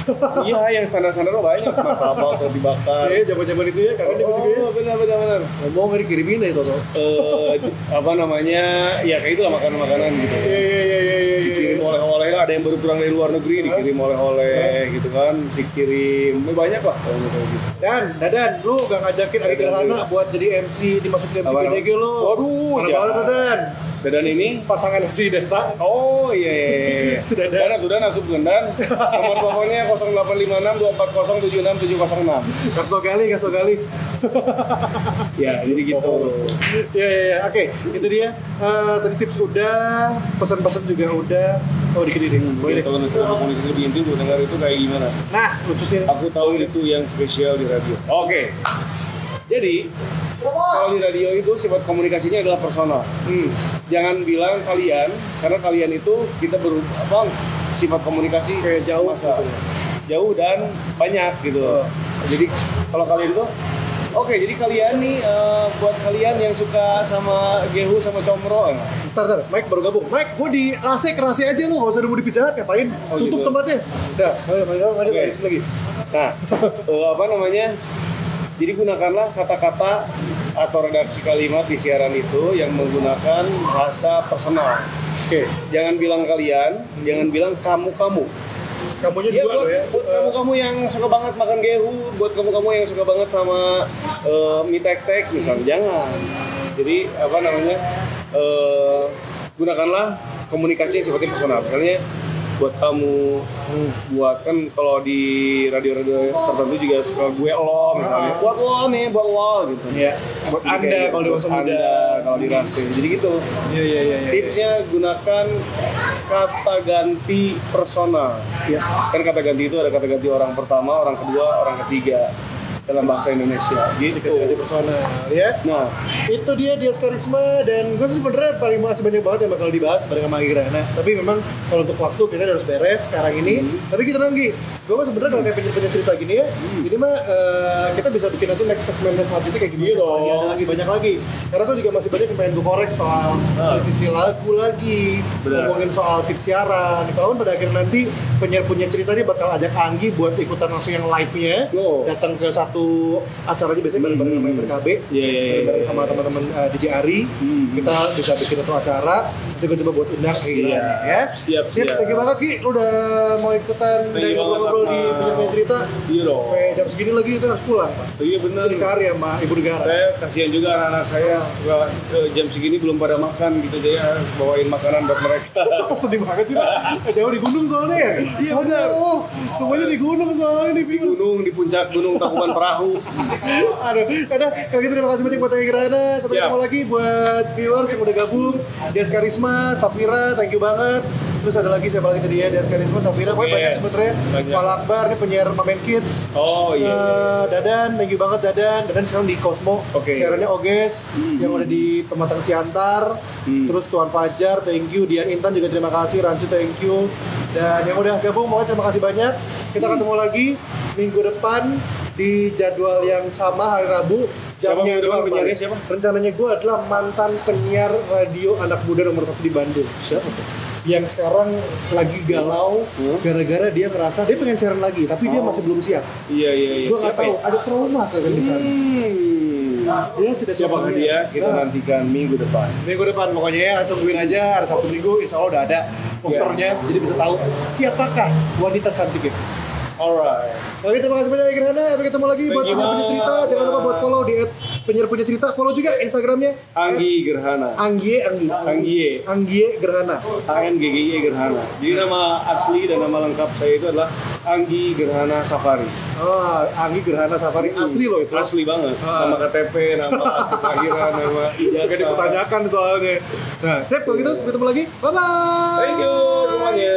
Iya yang standar-standar mah banyak, martabak roti bakar. Iya, zaman-zaman itu ya, karena juga ya. Oh, benar benar benar. Ngomong nggak dikirimin ya, Toto. Eh, apa namanya? Ya kayak itulah makanan-makanan gitu. Iya, iya, iya, iya, iya. Dikirim oleh-oleh ada yang baru pulang dari luar negeri dikirim oleh-oleh gitu kan dikirim banyak lah kalau kayak gitu Dan, Dadan, lu gak ngajakin Adi Gerhana buat jadi MC, dimasukin MC PDG lu. Waduh, Mana jangan. banget, Dadan. Dan ini Pasangan si Desta. oh iya iya iya Sudah ada. dan sudah nasib gendan nomor teleponnya 0856 240 76706 Kasih tau kali, tau kali. ya jadi gitu Iya, iya, iya. Oke, itu dia. Eh, tadi tips udah, pesan-pesan juga udah. Oh, dikit dikit. Boleh deh. kalau nanti komunikasi lebih intim gue dengar itu kayak gimana Nah, lucusin. aku tahu itu yang spesial di radio oke jadi kalau di radio itu sifat komunikasinya adalah personal Hmm. jangan bilang kalian karena kalian itu kita ber apa sifat komunikasi Kayak jauh masa gitu ya. jauh dan banyak gitu Oh. jadi kalau kalian itu oke jadi kalian nih eh, buat kalian yang suka sama gehu sama comro eh, Ntar, ntar, Mike baru gabung. Mike, gue di AC kerasi aja lu, gak usah Pizza Hut, ngapain? Oh, Tutup gitu. tempatnya. Udah, Oke. ayo, lagi. nah eh, apa namanya jadi gunakanlah kata-kata atau redaksi kalimat di siaran itu yang menggunakan bahasa personal Oke, jangan bilang kalian jangan bilang kamu kamu kamunya Iya dua buat, ya. buat kamu-kamu yang suka banget makan gehu, buat kamu-kamu yang suka banget sama eh, mie tek-tek misalnya, jangan. Jadi apa namanya, eh, gunakanlah komunikasi seperti personal. Misalnya buat kamu, buat kan kalau di radio-radio tertentu juga suka gue lo misalnya, buat lo nih, buat lo gitu. Iya. Buat Jadi Anda kayak kalau buat dewasa muda. Anda kalau di Rasim. Jadi gitu. Iya, iya, iya. iya. Tipsnya gunakan kata ganti personal. Iya. Kan kata ganti itu ada kata ganti orang pertama, orang kedua, orang ketiga. Dalam bahasa Indonesia gitu. Jadi personal ya. Nah, itu dia dia karisma dan gue sih sebenarnya paling masih banyak banget yang bakal dibahas bareng sama Agi Grana tapi memang kalau untuk waktu kita harus beres sekarang ini tapi kita nanti gue mah sebenarnya kalau kayak penyer cerita gini ya ini mah eh, kita bisa bikin nanti next segmen selanjutnya kayak Iya dong. lagi ada lagi banyak lagi karena gue juga masih banyak yang pengen gue korek soal dari sisi lagu lagi Benar. ngomongin soal tips siaran kalau pada akhirnya nanti penyiar punya cerita dia bakal ajak Anggi buat ikutan langsung yang live-nya Oh. datang ke satu acara aja biasanya bareng-bareng sama FRKB Iya, iya, iya. bareng sama teman-teman uh, DJ Ari. Kita bisa bikin satu acara nanti gue coba buat undang kayak gitu Siap. ya Siap, siap. thank you banget Ki lu udah mau ikutan dan ngobrol-ngobrol di penyiar cerita iya dong. sampai jam segini lagi kita harus pulang Pak Iya bener. Itu dicari sama ibu negara Saya kasihan juga anak-anak saya suka eh, jam segini belum pada makan gitu jadi harus bawain makanan buat mereka. sedih banget sih Pak jauh di gunung soalnya ya iya benar rumahnya di gunung soalnya viewers Gunung di puncak gunung Tangkuban Perahu. Aduh, udah kalau gitu terima kasih banyak buat Tanya Gerhana. Sampai Siap. ketemu lagi buat viewers yang udah gabung. Dias Karisma, Safira, thank you banget. Terus ada lagi siapa lagi tadi ya, Dias Karisma, Safira. Pokoknya banyak Yes, banyak. Fal Akbar, ini penyiar Mamen Kids. Oh iya. Eh, Dadan, thank you banget Dadan. Dadan sekarang di Cosmo. Oke. Siarannya Oges yang udah di Pematang Siantar. Hmm. Terus Tuan Fajar, thank you. Dian Intan juga terima kasih. Rancu, thank you. Dan yang udah gabung, pokoknya terima kasih banyak. Kita ketemu lagi minggu depan di jadwal yang sama hari Rabu. Siapa depan doang, penyiarnya siapa? Rencananya gue adalah mantan penyiar radio anak muda nomor satu di Bandung. Siapa tuh? Yang sekarang lagi galau Hmm? gara-gara dia ngerasa dia pengen siaran lagi, tapi dia Oh. masih belum siap. Iya iya iya. Gue nggak tahu, ya? ada trauma kagak di sana. Hmm. Dia tidak Siapa dia? Kita Nah, nantikan minggu depan. Minggu depan pokoknya ya, tungguin aja hari Sabtu Minggu, insya Allah udah ada posternya, Yes. jadi bisa tahu siapakah wanita cantik itu. Alright. Oke, terima kasih banyak Gerhana. Sampai ketemu lagi buat Thank you, penyiar punya cerita. Jangan lupa buat follow di penyiar punya cerita. Follow juga Instagramnya Anggi Gerhana. Anggie Anggie. Anggie. Anggie Gerhana. ANGGY Gerhana. Jadi nama asli dan nama lengkap saya itu adalah Anggi Gerhana Safari. Oh, Anggie Gerhana Safari asli loh itu. Asli banget. Ah. Nama KTP, nama kelahiran, nama ijazah. dipertanyakan soalnya. Nah, siap kalau gitu ketemu lagi. Bye bye. Thank you semuanya.